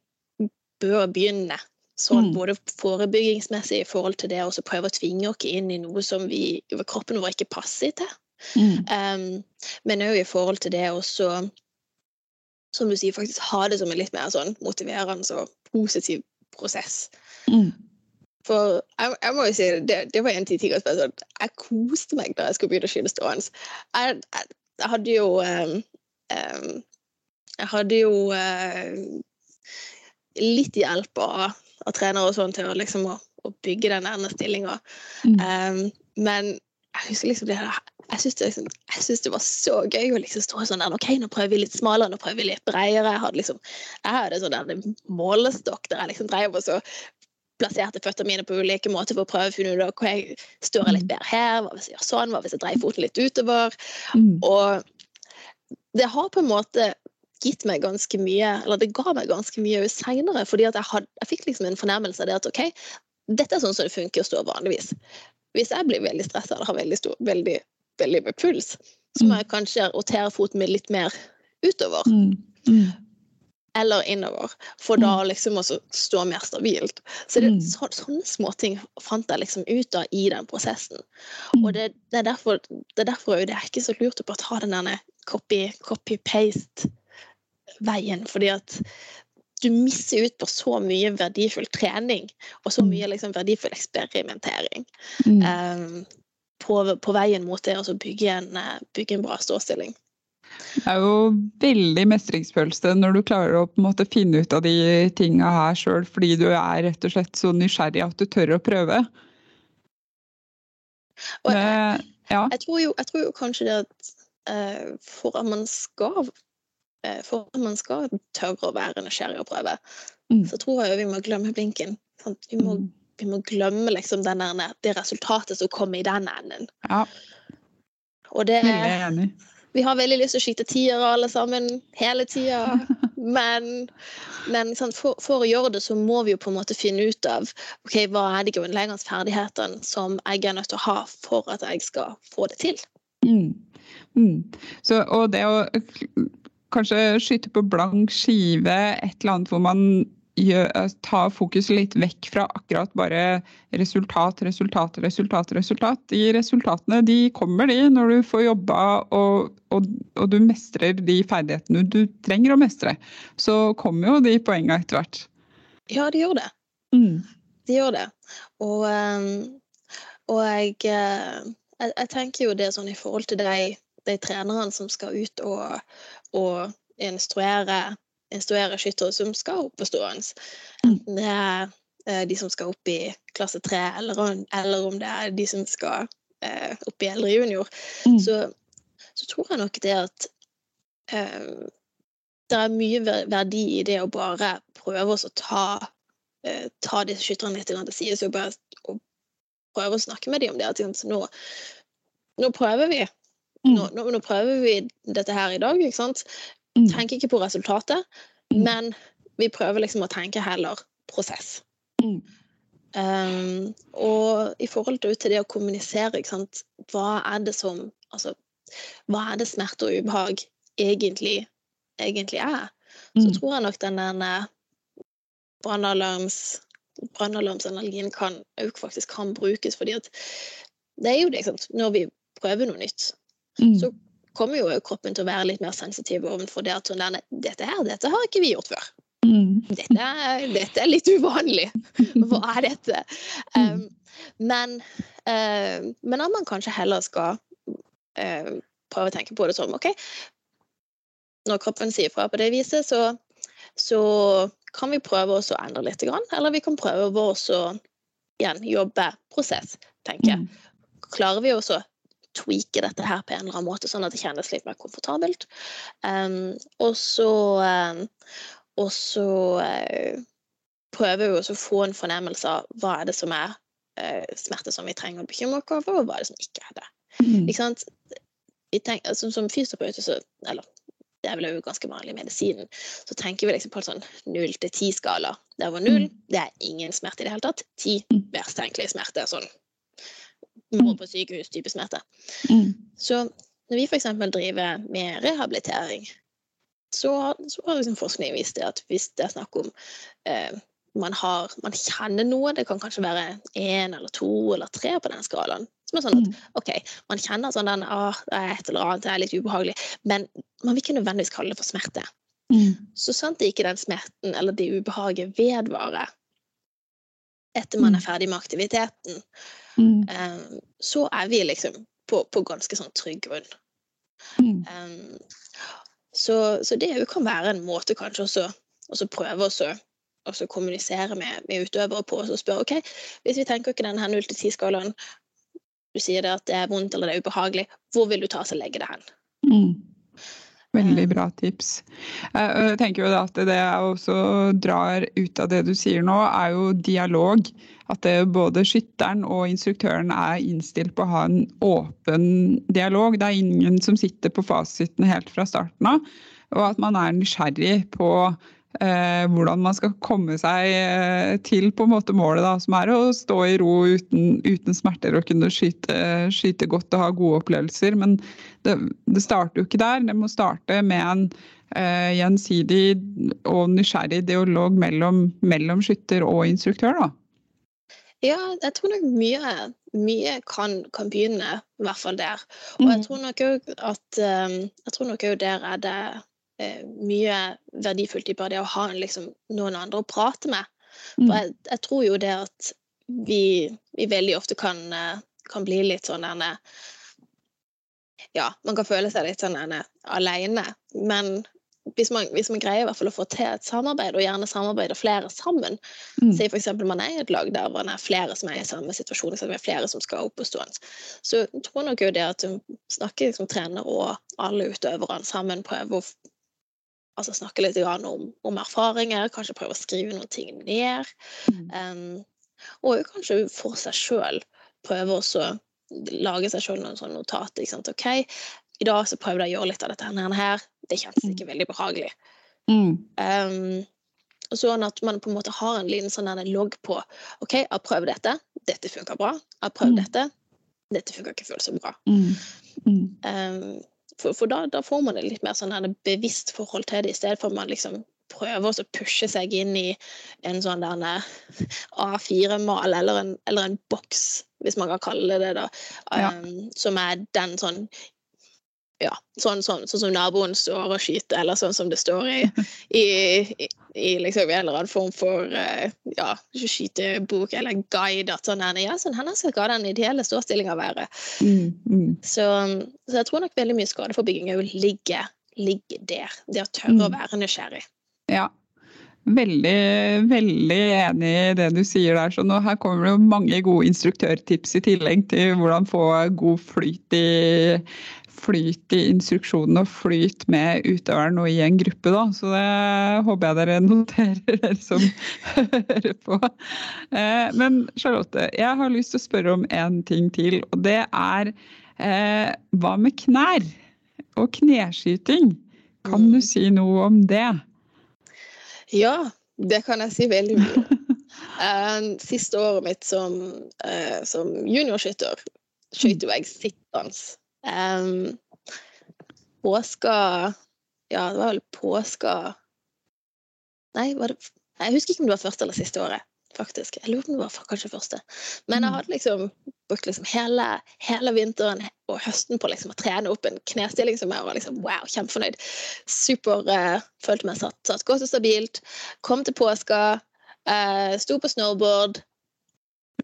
bør begynne. Sånn mm. både forebyggingsmessig i forhold til det å prøve å tvinge oss inn i noe som vi, kroppen vår ikke passer til. Mm. Um, men òg i forhold til det å som du sier, faktisk ha det som en litt mer sånn motiverende og positiv prosess. Mm. For jeg, jeg, må jo si det, det var en tid tidligere spørsmål. Jeg koste meg da jeg skulle begynne å skyte stående. Jeg, jeg, jeg, hadde jo um, um, Jeg hadde jo uh, litt hjelp av, av trenere og sånn til å, liksom, å, å bygge den ene stillinga. Mm. Um, men jeg husker liksom det jeg syns det, liksom, det, var så gøy å liksom stå sånn der OK, nå prøver vi litt smalere, nå prøver vi litt bredere. Jeg hadde liksom, jeg hadde sånn der målestokk der jeg liksom drev og så plasserte føttene mine på ulike måter for å prøve å finne ut hvor jeg står litt bedre her, hva hvis jeg gjør sånn, hva hvis jeg dreier foten litt utover. Mm. Og det har på en måte gitt meg ganske mye, eller det ga meg ganske mye seinere, fordi at jeg, had, jeg fikk liksom en fornærmelse av det at OK, dette er sånn som det funker å stå vanligvis. Hvis jeg blir veldig stressa eller har veldig, stor, veldig, veldig med puls, så må mm. jeg kanskje rotere foten min litt mer utover. Mm. Mm eller innover, for da mm. liksom å stå mer stabilt. Så det, mm. så, sånne småting fant jeg liksom ut av i den prosessen. Og mm. det, det, er derfor, det er derfor det er ikke så lurt å bare ta den der copy-paste-veien, fordi at du misser ut på så mye verdifull trening og så mye liksom, verdifull eksperimentering mm. um, på, på, veien mot det å bygge en, eh, bygge en bra ståstilling. Det er jo veldig mestringsfølelse når du klarer å på en måte finne ut av de tinga her sjøl, fordi du er rett og slett så nysgjerrig at du tør å prøve. Og jeg, ja. jeg, tror, jo, jeg tror, jo, kanskje det at uh, for at man skal uh, for at man skal tørre å være nysgjerrig og prøve, mm. så tror jeg jo vi må glemme blinken. Vi må, mm. vi, må, glemme liksom denne, det resultatet som kommer i den enden. Ja. Og det, Veldig enig. Vi har veldig lyst til å skyte tiere alle sammen hele tida. Men, men for, for, å gjøre det, så må vi jo på en måte finne ut av ok, hva er de grunnleggende ferdighetene som jeg er nødt til å ha for at jeg skal få det til. Mm. Mm. Så, og det å kanskje skyte på blank skive, et eller annet hvor man ta fokus litt vekk fra akkurat bare resultat, resultat, resultat. resultat. De resultatene de kommer de når du får jobba og, og, og, du mestrer de ferdighetene du trenger å mestre. Så kommer jo de poengene etter hvert. Ja, de gjør det. Mm. De gjør det. Og, ehm, og jeg, eh, jeg, jeg, tenker jo det sånn i forhold til de, de trenerne som skal ut og, og instruere instruere skyttere som skal opp på stående. Mm. Enten det er eh, de som skal opp i klasse tre, eller, eller, om det er de som skal eh, opp i eldre junior, mm. så, så, tror jeg nok det at eh, det er mye verdi i det å bare prøve å ta, eh, ta disse skytterne litt til side og bare og prøve å snakke med dem om det. At nå, nå prøver vi. Mm. Nå, nå, nå, prøver vi dette her i dag. ikke sant? Mm. Tenker ikke på resultatet, mm. men vi prøver liksom å tenke heller prosess. Mm. Um, og i forhold til, det å kommunisere, hva er det som Altså, hva er det smerte og ubehag egentlig, egentlig er? Så tror jeg nok den der brannalarms brannalarmsanalogien kan faktisk kan brukes, fordi at det er jo det, sant? når vi prøver noe nytt, mm. så kommer jo kroppen til å være litt mer sensitiv overfor det at sånn, dette her, dette har ikke vi gjort før. Mm. Dette, dette, er litt uvanlig. Hva er dette? Um, men, uh, men at man kanskje heller skal uh, prøve å tenke på det sånn OK, når kroppen sier fra på det viset, så, så kan vi prøve å endre litt. Eller vi kan prøve å igjen jobbe prosess, tenker jeg. Mm. Klarer vi også tweake dette her på en eller annen måte, sånn at det kjennes litt mer komfortabelt. Um, og så, um, og så uh, prøver vi også å få en fornemmelse av hva er det som er uh, smerte som vi trenger å bekymre oss over, og hva er det som ikke er det. Mm. Ikke sant? Tenker, altså, som fysioterapeut, eller det er vel jo ganske vanlig i medisinen, så tenker vi liksom på en sånn null til ti-skala. Der hvor null, mm. det er ingen smerte i det hele tatt. Ti, verst tenkelig smerte. Sånn må mm. på sykehus-type smerte. Mm. Så når vi f.eks. driver med rehabilitering, så, så har liksom forskning vist det at hvis det er snakk om eh, man, har, man kjenner noe, det kan kanskje være én eller to eller tre på den skalaen, som er sånn at mm. OK, man kjenner sånn den ah, det er et eller annet, det er litt ubehagelig, men man vil ikke nødvendigvis kalle det for smerte. Mm. Så sant det ikke den smerten eller det ubehaget vedvarer etter man er mm. ferdig med aktiviteten, mm. um, så er vi liksom på, på ganske sånn trygg grunn. Mm. Um, så, så, det kan være en måte kanskje også å prøve å kommunisere med, med, utøvere på og spørre ok, hvis vi tenker ikke den her 0 til 10-skalaen, du sier det at det er vondt eller det er ubehagelig. Hvor vil du ta oss og legge det hen? Mm. Veldig bra tips. Jeg tenker jo at Det jeg også drar ut av det du sier nå, er jo dialog. At det, både skytteren og instruktøren er innstilt på å ha en åpen dialog. Det er ingen som sitter på fasiten helt fra starten av. Og at man er nysgjerrig på eh, hvordan man skal komme seg eh, til på en måte målet, da, som er å stå i ro uten, uten smerter og kunne skyte, skyte, godt og ha gode opplevelser. Men det, det, starter jo ikke der. Det må starte med en eh, gjensidig og nysgjerrig dialog mellom, mellom skytter og instruktør. da. Ja, jeg tror nok mye, mye kan, kan, begynne, i hvert fall der. Og jeg mm. tror nok òg at um, jeg tror nok der er det Eh, mye verdifullt i bare det å ha liksom, noen andre å prate med. For mm. jeg, jeg, tror jo det at vi, vi veldig ofte kan, eh, kan, bli litt sånn denne Ja, man kan føle seg litt sånn aleine. Men hvis man, hvis man, greier i hvert fall å få til et samarbeid, og gjerne samarbeider flere sammen mm. Si f.eks. man er i et lag der man er flere som er i samme situasjon, så det er flere som skal opp og stående. Så jeg tror nok jo det at du snakker liksom trener og alle utøverne sammen, prøver å altså snakke litt om, om, erfaringer, kanskje prøve å skrive noen ting ned. Mm. Um, og kanskje for seg sjøl prøve å lage seg sjøl noen sånne notater. OK, i dag så prøvde jeg å gjøre litt av dette her. Det kjentes mm. ikke veldig behagelig. Mm. Um, sånn at man på en måte har en liten sånn logg på OK, jeg har prøvd dette. Dette funker bra. Jeg har prøvd mm. dette. Dette funker ikke fullt så bra. Um, for, for da, da, får man et litt mer sånn bevisst forhold til det, i stedet for at man liksom prøver å pushe seg inn i en sånn A4-mal eller, eller, en boks, hvis man kan kalle det det, da, um, ja. som er den sånn ja, sånn, sånn, sånn, som naboen står og skyter, eller sånn som det står i, i, i, i liksom en eller annen form for uh, ja, skytebok eller guide. at sånn, ja, sånn, Her skal den ideelle ståstillinga være. Mm, mm. Så, så, jeg tror nok veldig mye skadeforebygging ligger, ligger der. Det å tørre mm. å være nysgjerrig. Ja, Veldig, veldig enig i det du sier der. Så nå, her kommer det mange gode instruktørtips i tillegg til hvordan få god flyt i flyt i instruksjonen og flyt med utøveren og i en gruppe, da. Så det håper jeg dere noterer, dere som hører på. Eh, men Charlotte, jeg har lyst til å spørre om en ting til. Og det er eh, hva med knær og kneskyting? Kan du mm. si noe om det? Ja, det kan jeg si veldig mye Uh, siste året mitt som, som juniorskytter skøyt jo jeg sittende. Um, påska Ja, det var vel påska Nei, var det Jeg husker ikke om det var første eller siste året faktisk. Jeg lurer på om det var kanskje første. Men jeg Mm. hadde liksom brukt liksom hele, hele vinteren og høsten på liksom å trene opp en knestilling som jeg var liksom wow, kjempefornøyd. Super, uh, følte meg satt, satt godt og stabilt. Kom til påska, uh, sto på snowboard.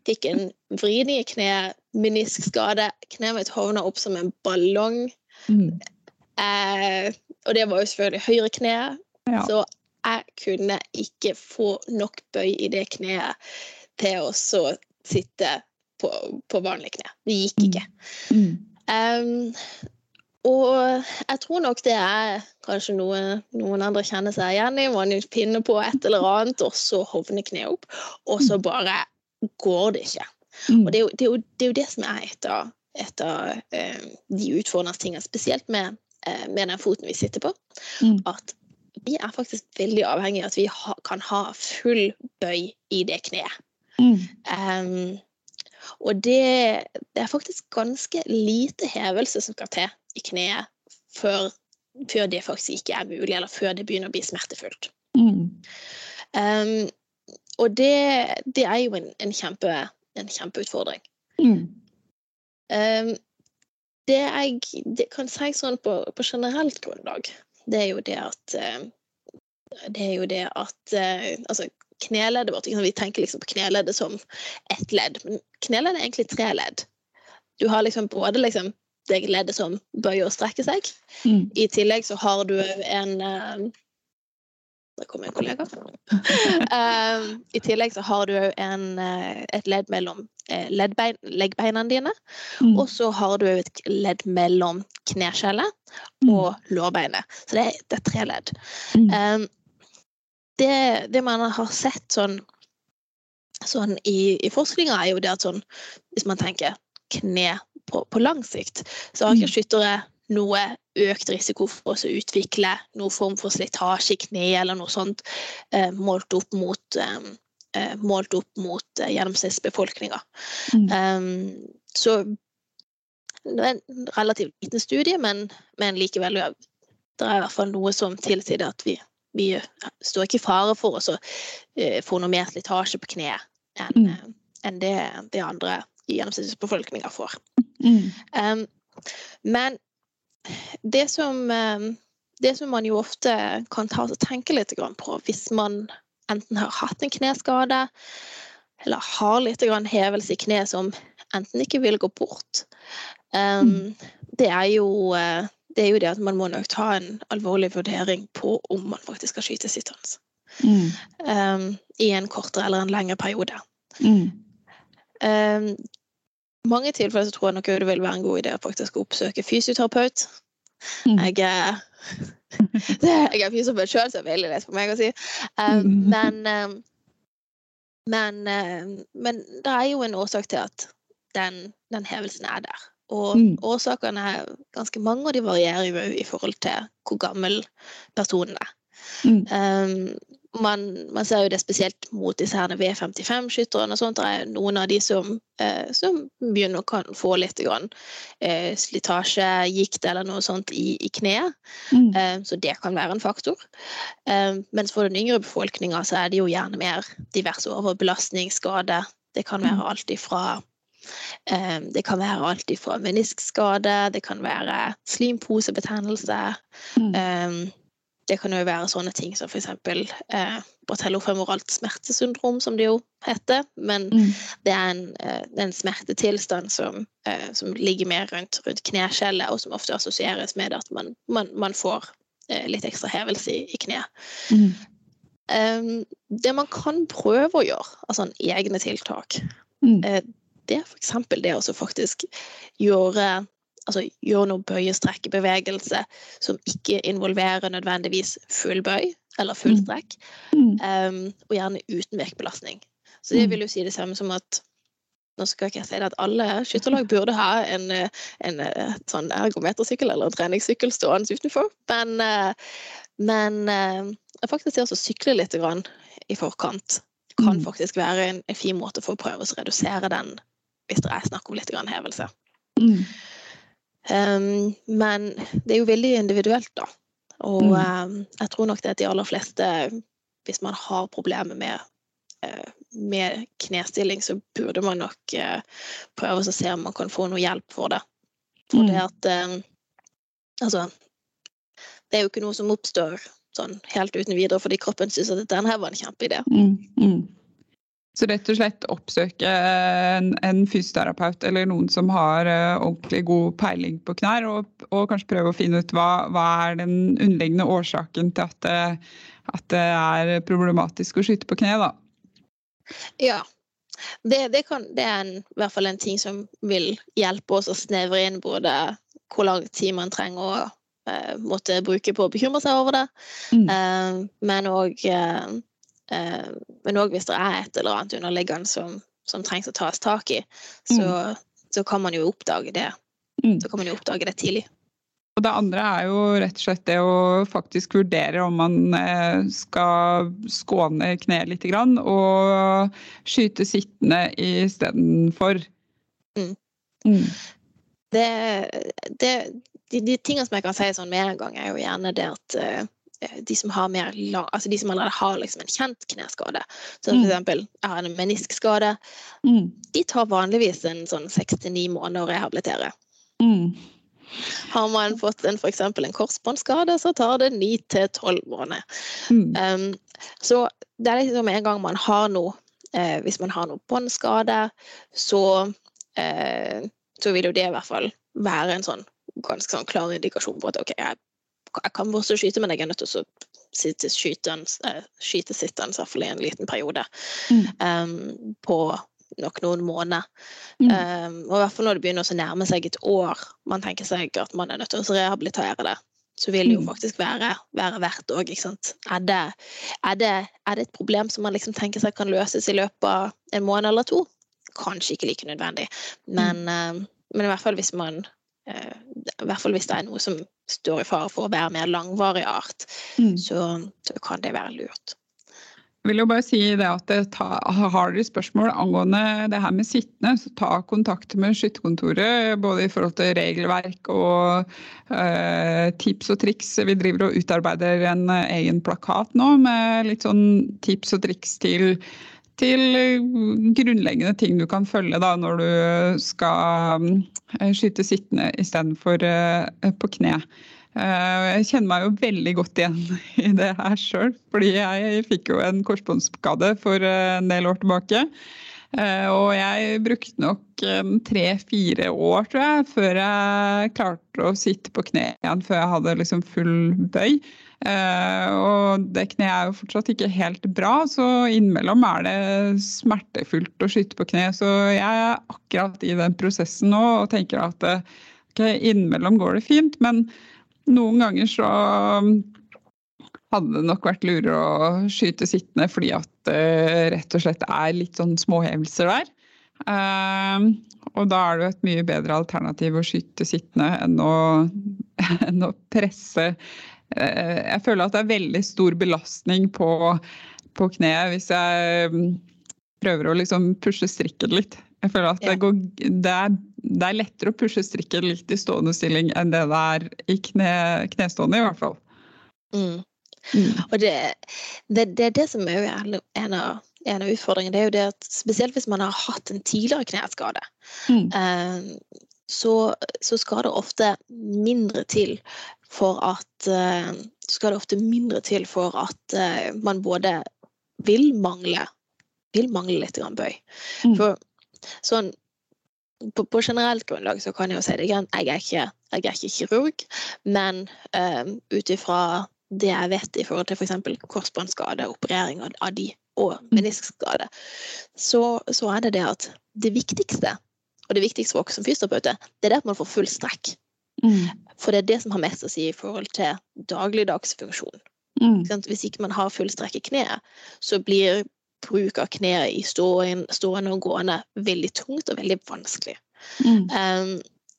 Fikk en vridning i kne, meniskskade. Kneet mitt hovna opp som en ballong. Mm. Eh, og det var jo selvfølgelig høyre kne, Ja. så jeg kunne ikke få nok bøy i det kneet til å så sitte på, på vanlig kne. Det gikk ikke. Mm. Um, og jeg tror nok det er kanskje noe noen andre kjenner seg igjen i. Man finner på et eller annet, og så hovner kneet opp, og så bare går det ikke. Mm. Og det er jo det, er jo, det, er jo det som er et av, eh, de utfordrende tingene, spesielt med, eh, med den foten vi sitter på. Mm. At vi er faktisk veldig avhengig av at vi ha, kan ha full bøy i det kneet. Mm. Um, og det, det er faktisk ganske lite hevelse som skal til i kneet før, før det faktisk ikke er mulig, eller før det begynner å bli smertefullt. Mm. Og det, det er jo en, en, kjempe, en kjempeutfordring. Mm. Um, det jeg det kan si sånn på, på generelt grunnlag, det er jo det at eh, Det er jo det at eh, Altså, kneleddet vårt Vi tenker liksom på kneleddet som ett ledd, men kneleddet er egentlig tre ledd. Du har liksom både liksom det leddet som bøyer og strekker seg. Mm. I tillegg så har du en eh, Der kom en kollega. Um, I tillegg så har du òg et ledd mellom eh, leddbein, leggbeina dine. Mm. Og så har du òg et ledd mellom kneskjellet Mm. og lårbeinet. Så det er, det er tre ledd. Mm. Um, det, det man har sett sånn, sånn i, i forskninga, er jo det at sånn Hvis man tenker kne på, på lang sikt, så har ikke Mm. skyttere noe økt risiko for å utvikle noen form for slitasje i kneet eller noe sånt eh, målt opp mot, eh, eh, målt opp mot gjennomsnittsbefolkninga. Mm. Um, så det er en relativt liten studie, men, men likevel det er i hvert fall noe som tilsier at vi, vi står ikke i fare for å eh, få noe mer slitasje på kneet enn Mm. en det, det andre i gjennomsnittsbefolkninga får. Mm. Um, men det som, um, det som man jo ofte kan ta og tenke litt på hvis man enten har hatt en kneskade eller har litt hevelse i kneet som enten ikke vil gå bort, um, det, er jo, uh, det er jo det at man må nok ta en alvorlig vurdering på om man faktisk skal skyte sittende. Mm. Um, I en kortere eller en lengre periode. Mm. Um, mange tilfeller så tror jeg nok det vil være en god idé å oppsøke fysioterapeut. Mm. Jeg det, jeg er fysioterapeut sjøl, så det er veldig lett for meg å si. Um, Mm. men, um, men, um, men det er jo en årsak til at den, den hevelsen er der. Og Mm. årsakene er ganske mange, og de varierer jo i forhold til hvor gammel personen er. Mm. Um, man, man ser jo det spesielt mot disse her V55-skytterne og sånt. Det er noen av de som, eh, som begynner å kan få litt grann, eh, slitasje, gikt eller noe sånt i, i kneet. Mm. Eh, så det kan være en faktor. Eh, mens for den yngre befolkninga så er det jo gjerne mer diverse overbelastningsskader. Det kan være alt ifra eh, det kan være alt ifra meniskskade, det kan være slimposebetennelse. Mm. Det kan jo være sånne ting som f.eks. Eh, bratellofemoralt smertesyndrom, som det jo heter. Men Mm. det er en, eh, en smertetilstand som, eh, som ligger mer rundt, rundt kneskjellet, og som ofte assosieres med at man, man, man får eh, litt ekstra hevelse i, i kneet. Mm. Um, det man kan prøve å gjøre, altså en egne tiltak, Mm. eh, det er f.eks. det å faktisk gjøre altså gjør noe bøye-strekke-bevegelse som ikke involverer nødvendigvis full bøy eller full Mm. strekk, Mm. um, og gjerne uten virkebelastning. Så det Mm. vil jo si det samme som at nå skal ikke jeg si det at alle skytterlag burde ha en, en, eh, sånn ergometersykkel eller en treningssykkel stående utenfor, men, eh, men eh, faktisk det å sykle litt grann i forkant kan Mm. faktisk være en, en fin måte for å prøve å redusere den, hvis det er snakk om litt grann hevelse. Mm. Um, men det er jo veldig individuelt, da. Og Mm. um, jeg tror nok det at de aller fleste, hvis man har problemer med, eh, med knestilling, så burde man nok eh, prøve å se om man kan få noe hjelp for det. For Mm. det at um, Altså, det er jo ikke noe som oppstår sånn helt uten videre fordi kroppen syns at denne her var en kjempeidé. Mm, mm. Så rett og slett oppsøke en, en fysioterapeut eller noen som har uh, ordentlig god peiling på knær, og, og kanskje prøve å finne ut hva, hva er den underliggende årsaken til at det, at det er problematisk å skyte på kne. da. Ja. Det, det, kan, det er en, i hvert fall en ting som vil hjelpe oss å snevre inn både hvor lang tid man trenger å uh, måtte bruke på å bekymre seg over det, Mm. uh, men òg men òg hvis det er et eller annet underliggende som, som trengs å tas tak i, så, så kan man jo oppdage det. Mm. Så kan man jo oppdage det tidlig. Og det andre er jo rett og slett det å faktisk vurdere om man eh, skal skåne kneet litt grann, og skyte sittende istedenfor. Mm. Mm. det, det, de, de tingene som jeg kan si sånn med en gang, er jo gjerne det at eh, de som har mer altså de som allerede har liksom en kjent kneskade, som Mm. jeg har en meniskskade, Mm. de tar vanligvis en sånn seks til ni måneder å rehabilitere. Mm. Har man fått en, eksempel en korsbåndskade, så tar det ni til tolv måneder. Mm. Um, så det er liksom en gang man har noe, eh, hvis man har noe båndskade, så, eh, så vil jo det i hvert fall være en sånn ganske sånn klar indikasjon på at ok, jeg, jeg kan også skyte, men jeg er nødt til å sitte skytende, eh, skyte sittende i i en liten periode. Mm. Um, på nok noen måneder. Mm. Um, og i hvert fall når det begynner å nærme seg et år, man tenker seg at man er nødt til å rehabilitere det, så vil det jo Mm. faktisk være, være verdt òg, ikke sant. Er det, er, det, er det et problem som man liksom tenker seg kan løses i løpet av en måned eller to? Kanskje ikke like nødvendig, men, um, men i hvert fall hvis man eh, i hvert fall hvis det er noe som står i fare for å være mer langvarig art, Mm. så, så kan det være lurt. Jeg vil jo bare si det at det ta, Har dere spørsmål angående det her med sittende, så ta kontakt med Skytterkontoret. Både i forhold til regelverk og eh, tips og triks. Vi driver og utarbeider en eh, egen plakat nå med litt sånn tips og triks til, til eh, grunnleggende ting du kan følge da, når du skal eh, skyte sittende istedenfor uh, på kne. Eh, Jeg kjenner meg jo veldig godt igjen i det her sjøl, fordi jeg fikk jo en korsbåndsskade for eh, en del år tilbake. Eh, Og jeg brukte nok tre-fire år, tror jeg, før jeg klarte å sitte på kne igjen, før jeg hadde liksom full bøy. Eh, Og det kneet er jo fortsatt ikke helt bra, så innimellom er det smertefullt å skyte på kne. Så jeg er akkurat i den prosessen nå og tenker at eh, ok, innimellom går det fint, men noen ganger så hadde det nok vært lurere å skyte sittende fordi at det rett og slett er litt sånn småhevelser der. Eh, og da er det jo et mye bedre alternativ å skyte sittende enn å, enn å presse. Eh, jeg føler at det er veldig stor belastning på, på kneet hvis jeg mm, prøver å liksom pushe strikken litt. Jeg føler at det, går, det, er, det er lettere å pushe strikken litt i stående stilling enn det det er i kne, knestående, i hvert fall. Mm. Mm. Og det, det, det er det som er jo en av, en av utfordringene. Det er jo det at spesielt hvis man har hatt en tidligere kneskade, Mm. eh, så, så skal det ofte mindre til for at uh, skal det ofte mindre til for at uh, man både vil mangle vil mangle litt grann bøy. Mm. For sånn på, på generelt grunnlag så kan jeg jo si det igjen, jeg er ikke, jeg er ikke kirurg, men um, ut ifra det jeg vet i forhold til f.eks. korsbåndskade, operering av, av de og meniskskade, så, så er det det at det viktigste, og det viktigste for oss som fysioterapeuter, det er det at man får full strekk. Mm. For det er det som har mest å si i forhold til dagligdags funksjon. Mm. Hvis ikke man har full strekk i kneet, så blir bruk av kneet i stående og gående veldig tungt og veldig vanskelig. Mm. Um,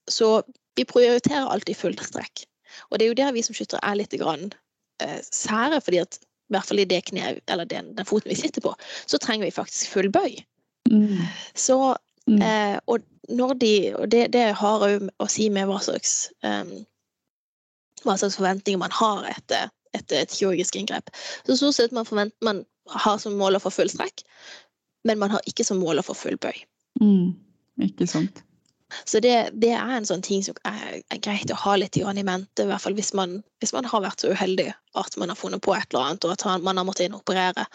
så vi prioriterer alltid full strekk. Og det er jo der vi som skyttere er litt grann, uh, sære, fordi at i hvert fall i det kneet, eller den, den, foten vi sitter på, så trenger vi faktisk full bøy. Mm. Så, eh, og når de, og det, det har òg å si med hva slags, um, hva slags forventninger man har etter, etter et kirurgisk inngrep. Så stort sett man, man har som mål å få full strekk, men man har ikke som mål å få full bøy. Mm. Ikke sant. Så det, det, er en sånn ting som er, er greit å ha litt i mente, i hvert fall hvis man, hvis man, har vært så uheldig at man har funnet på et eller annet, og at man har måttet inoperere.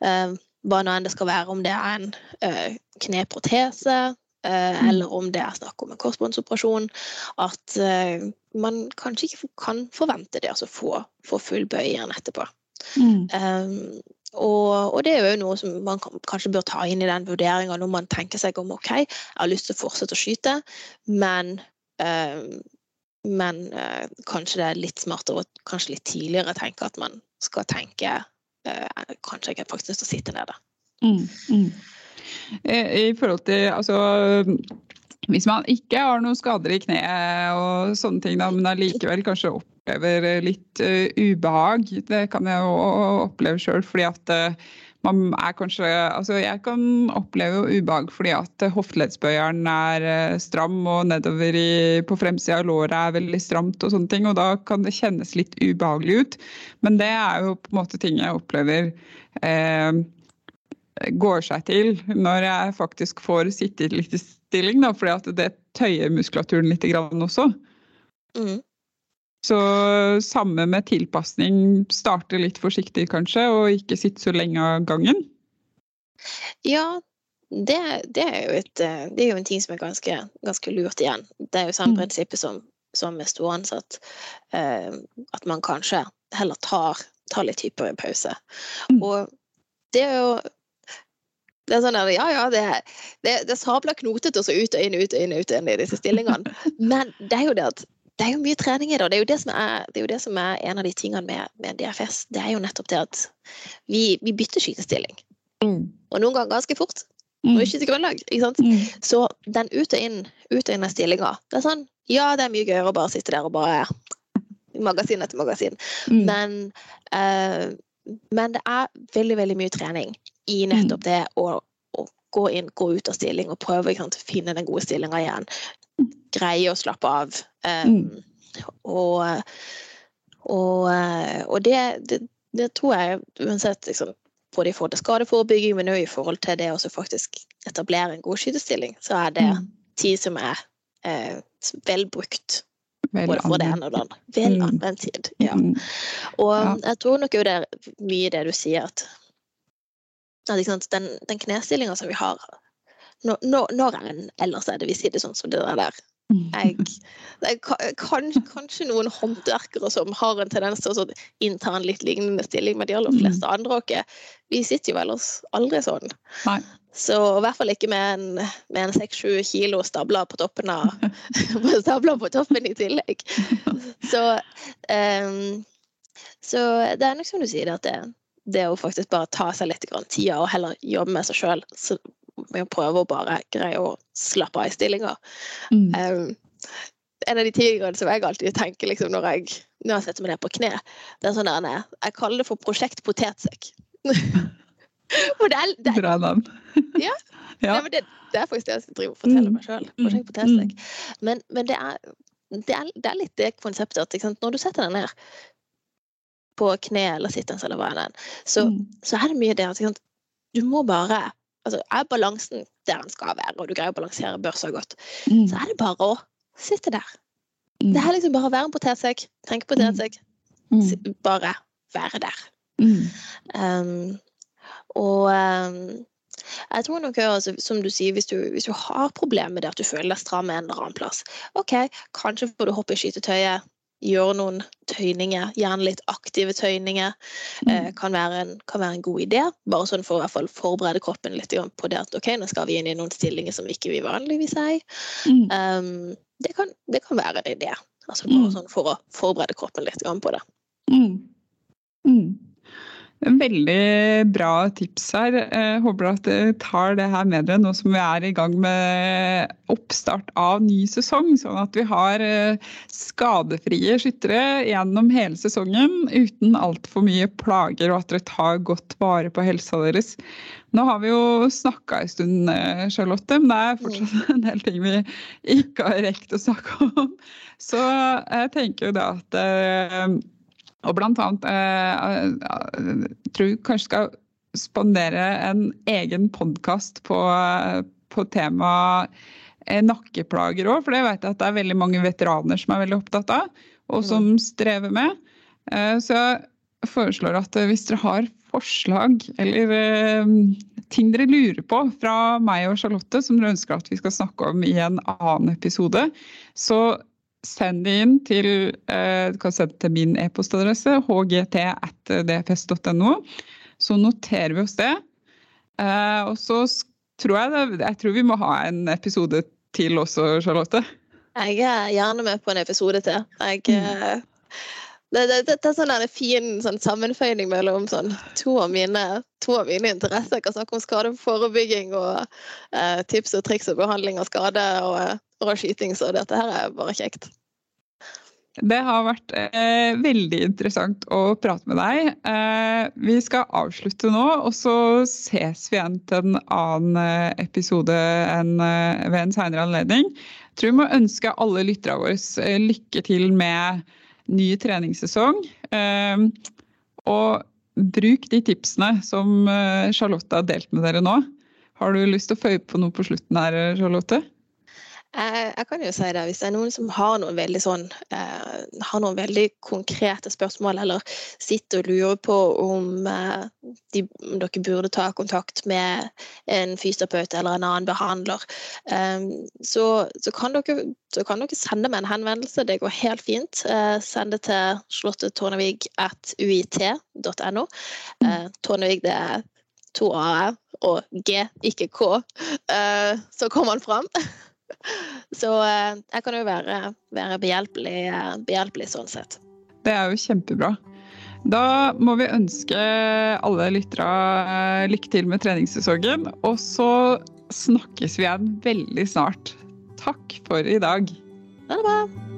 Uh, hva nå enn det skal være, om det er en uh, kneprotese. Eller om det er snakk om en korsbåndsoperasjon, at uh, man kanskje ikke kan forvente det, altså få, få full bøy igjen etterpå. Mm. Um, og, og, det er jo noe som man kanskje bør ta inn i den vurderinga når man tenker seg om OK, jeg har lyst til å fortsette å skyte, men, øh, men uh, kanskje det er litt smartere og kanskje litt tidligere tenke at man skal tenke uh, Kanskje jeg faktisk lyst til å sitte nede. Mm, mm. I forhold til altså hvis man ikke har noen skader i kneet og sånne ting, da, men allikevel kanskje opplever litt uh, ubehag. Det kan jeg jo oppleve sjøl, fordi at uh, man er kanskje Altså jeg kan oppleve ubehag fordi at hofteleddsbøyeren er uh, stram og nedover i, på fremsida av låret er veldig stramt og sånne ting, og da kan det kjennes litt ubehagelig ut. Men det er jo på en måte ting jeg opplever går seg til når jeg faktisk får sitte litt i stilling, da, fordi at det tøyer muskulaturen litt også. Mm. Så samme med tilpasning. Starte litt forsiktig kanskje, og ikke sitte så lenge av gangen. Ja, det, det, er et, det, er jo en ting som er ganske, ganske lurt igjen. Det er jo samme mm. prinsippet som, som med storansatt. Uh, at man kanskje heller tar, tar litt hyppigere pause. Mm. Og det jo det er sånn der, ja, ja, det, det, det sabler knotete og så ut og inn, ut og inn, ut og inn i disse stillingene. Men det er jo det at det er jo mye trening i det, og det er jo det som er, det er, det som er en av de tingene med, med, DFS. Det er jo nettopp det at vi, vi bytter skytestilling. Mm. Og noen ganger ganske fort. Mm. Og ikke til grunnlag. ikke sant? Mm. Så den ut og inn, ut og inn av stillinga, det er sånn Ja, det er mye gøyere å bare sitte der og bare Magasin etter magasin. Mm. Men, uh, men det er veldig, veldig mye trening i nettopp mm. det å, å gå inn, gå ut av stilling og prøve å finne den gode stillinga igjen. Greie å slappe av. Um, og, og, og det, det, det, tror jeg uansett liksom, både i forhold til skadeforebygging, men òg i forhold til det å faktisk etablere en god skytestilling, så er det mm. tid som er eh, velbrukt. Vel både for det ene og det andre. Vel mm. anvendt tid. Ja. Og jeg tror nok jo det er mye det du sier, at, den, den knestillinga som vi har når, når, er en ellers er det vi sier det sånn som det der. Jeg, det er kanskje noen håndverkere som har en tendens til å innta en litt lignende stilling, men de aller fleste andre oss, Vi sitter jo ellers aldri sånn. Nei. Så i hvert fall ikke med en, en 6-7 kilo stabler på toppen av stabler på toppen i tillegg. Så, um, så det er nok som du sier, at det, det å faktisk bare ta seg litt tida og heller jobbe med seg sjøl. Med å prøve å bare greie å slappe av i stillinga. Mm. Um, en av de tingene som jeg alltid tenker liksom, når, jeg, når jeg setter meg ned på kne, det er sånn der, jeg kaller det for Prosjekt potetsekk. for det er, det er, Bra navn. ja. ja. Nei, det, det, er faktisk det jeg driver og forteller meg sjøl. Mm. Prosjekt potetsekk. Mm. Men, men det, er, det, er, det, litt det konseptet at når du setter deg ned, på kne eller sittende eller hva enn, så, mm. så er det mye det at du må bare altså Er balansen der den skal være, og du greier å balansere børsa godt, mm. så er det bare å sitte der. Mm. Det er liksom bare å være en potetsekk, tenke potetsekk, mm. mm. bare være der. Um, og um, jeg tror nok også, som du sier, hvis du, hvis du har problemer med det at du føler deg stram en eller annen plass, OK, kanskje får du hoppe i skytetøyet gjøre noen tøyninger, gjerne litt aktive tøyninger, eh, mm. kan, være en, kan, være en, god idé. Bare sånn for å hvert fall forberede kroppen litt på det at ok, nå skal vi inn i noen stillinger som ikke vi vanligvis er i. Mm. Um, det, kan, det, kan, være en idé. Altså bare mm. sånn for å forberede kroppen litt på det. Mm. Mm. Veldig bra tips her. Jeg håper at dere tar det her med dere nå som vi er i gang med oppstart av ny sesong. Sånn at vi har eh, skadefrie skyttere gjennom hele sesongen uten altfor mye plager, og at dere tar godt vare på helsa deres. Nå har vi jo snakka en stund, eh, Charlotte, men det er fortsatt en del ting vi ikke har rekt å snakke om. Så jeg tenker jo da at eh, og blant annet jeg eh, tror vi kanskje skal spandere en egen podkast på, på temaet eh, nakkeplager òg, for det vet jeg at det er veldig mange veteraner som er veldig opptatt av, og mm. som strever med. Eh, så jeg foreslår at hvis dere har forslag eller ting dere lurer på fra meg og Charlotte som dere ønsker at vi skal snakke om i en annen episode, så send inn til, eh, sende til min e-postadresse hgt.dfs.no. Så noterer vi oss det. Eh, og så tror jeg, jeg tror vi må ha en episode til også, Charlotte. Jeg er gjerne med på en episode til. Jeg, mm. Eh, det, det, det, er sånn en fin sånn sammenføyning mellom sånn, to, av mine, to, av mine, interesser. Jeg kan snakke om skadeforebygging og eh, tips og triks og behandling av skade og, og skyting, så dette her er bare kjekt. Det har vært eh, veldig interessant å prate med deg. Eh, vi skal avslutte nå, og så ses vi igjen til en annen eh, episode en, eh, ved en senere anledning. Jeg tror vi må ønske alle lytterne våre eh, lykke til med ny treningssesong. Eh, og bruk de tipsene som Charlotte har delt med dere nå. Har du lyst til å føye på noe på slutten her, Charlotte? Eh, jeg kan jo si det, Hvis det er noen som har noen veldig, sånn, eh, har noen veldig konkrete spørsmål, eller sitter og lurer på om, eh, de, om dere burde ta kontakt med en fysioterapeut eller en annen behandler, eh, så, så, kan dere, så, kan dere, sende meg en henvendelse. Det går helt fint. Eh, send det til slottettornevig.uit.no. Eh, Tornevig det er to a-er og G, ikke K. så kommer han fram. Så eh, jeg kan jo være, være behjelpelig, eh, behjelpelig sånn sett. Det er jo kjempebra. Da må vi ønske alle lyttere eh, lykke til med treningssesongen. Og så snakkes vi igjen veldig snart. Takk for i dag. Ha det bra.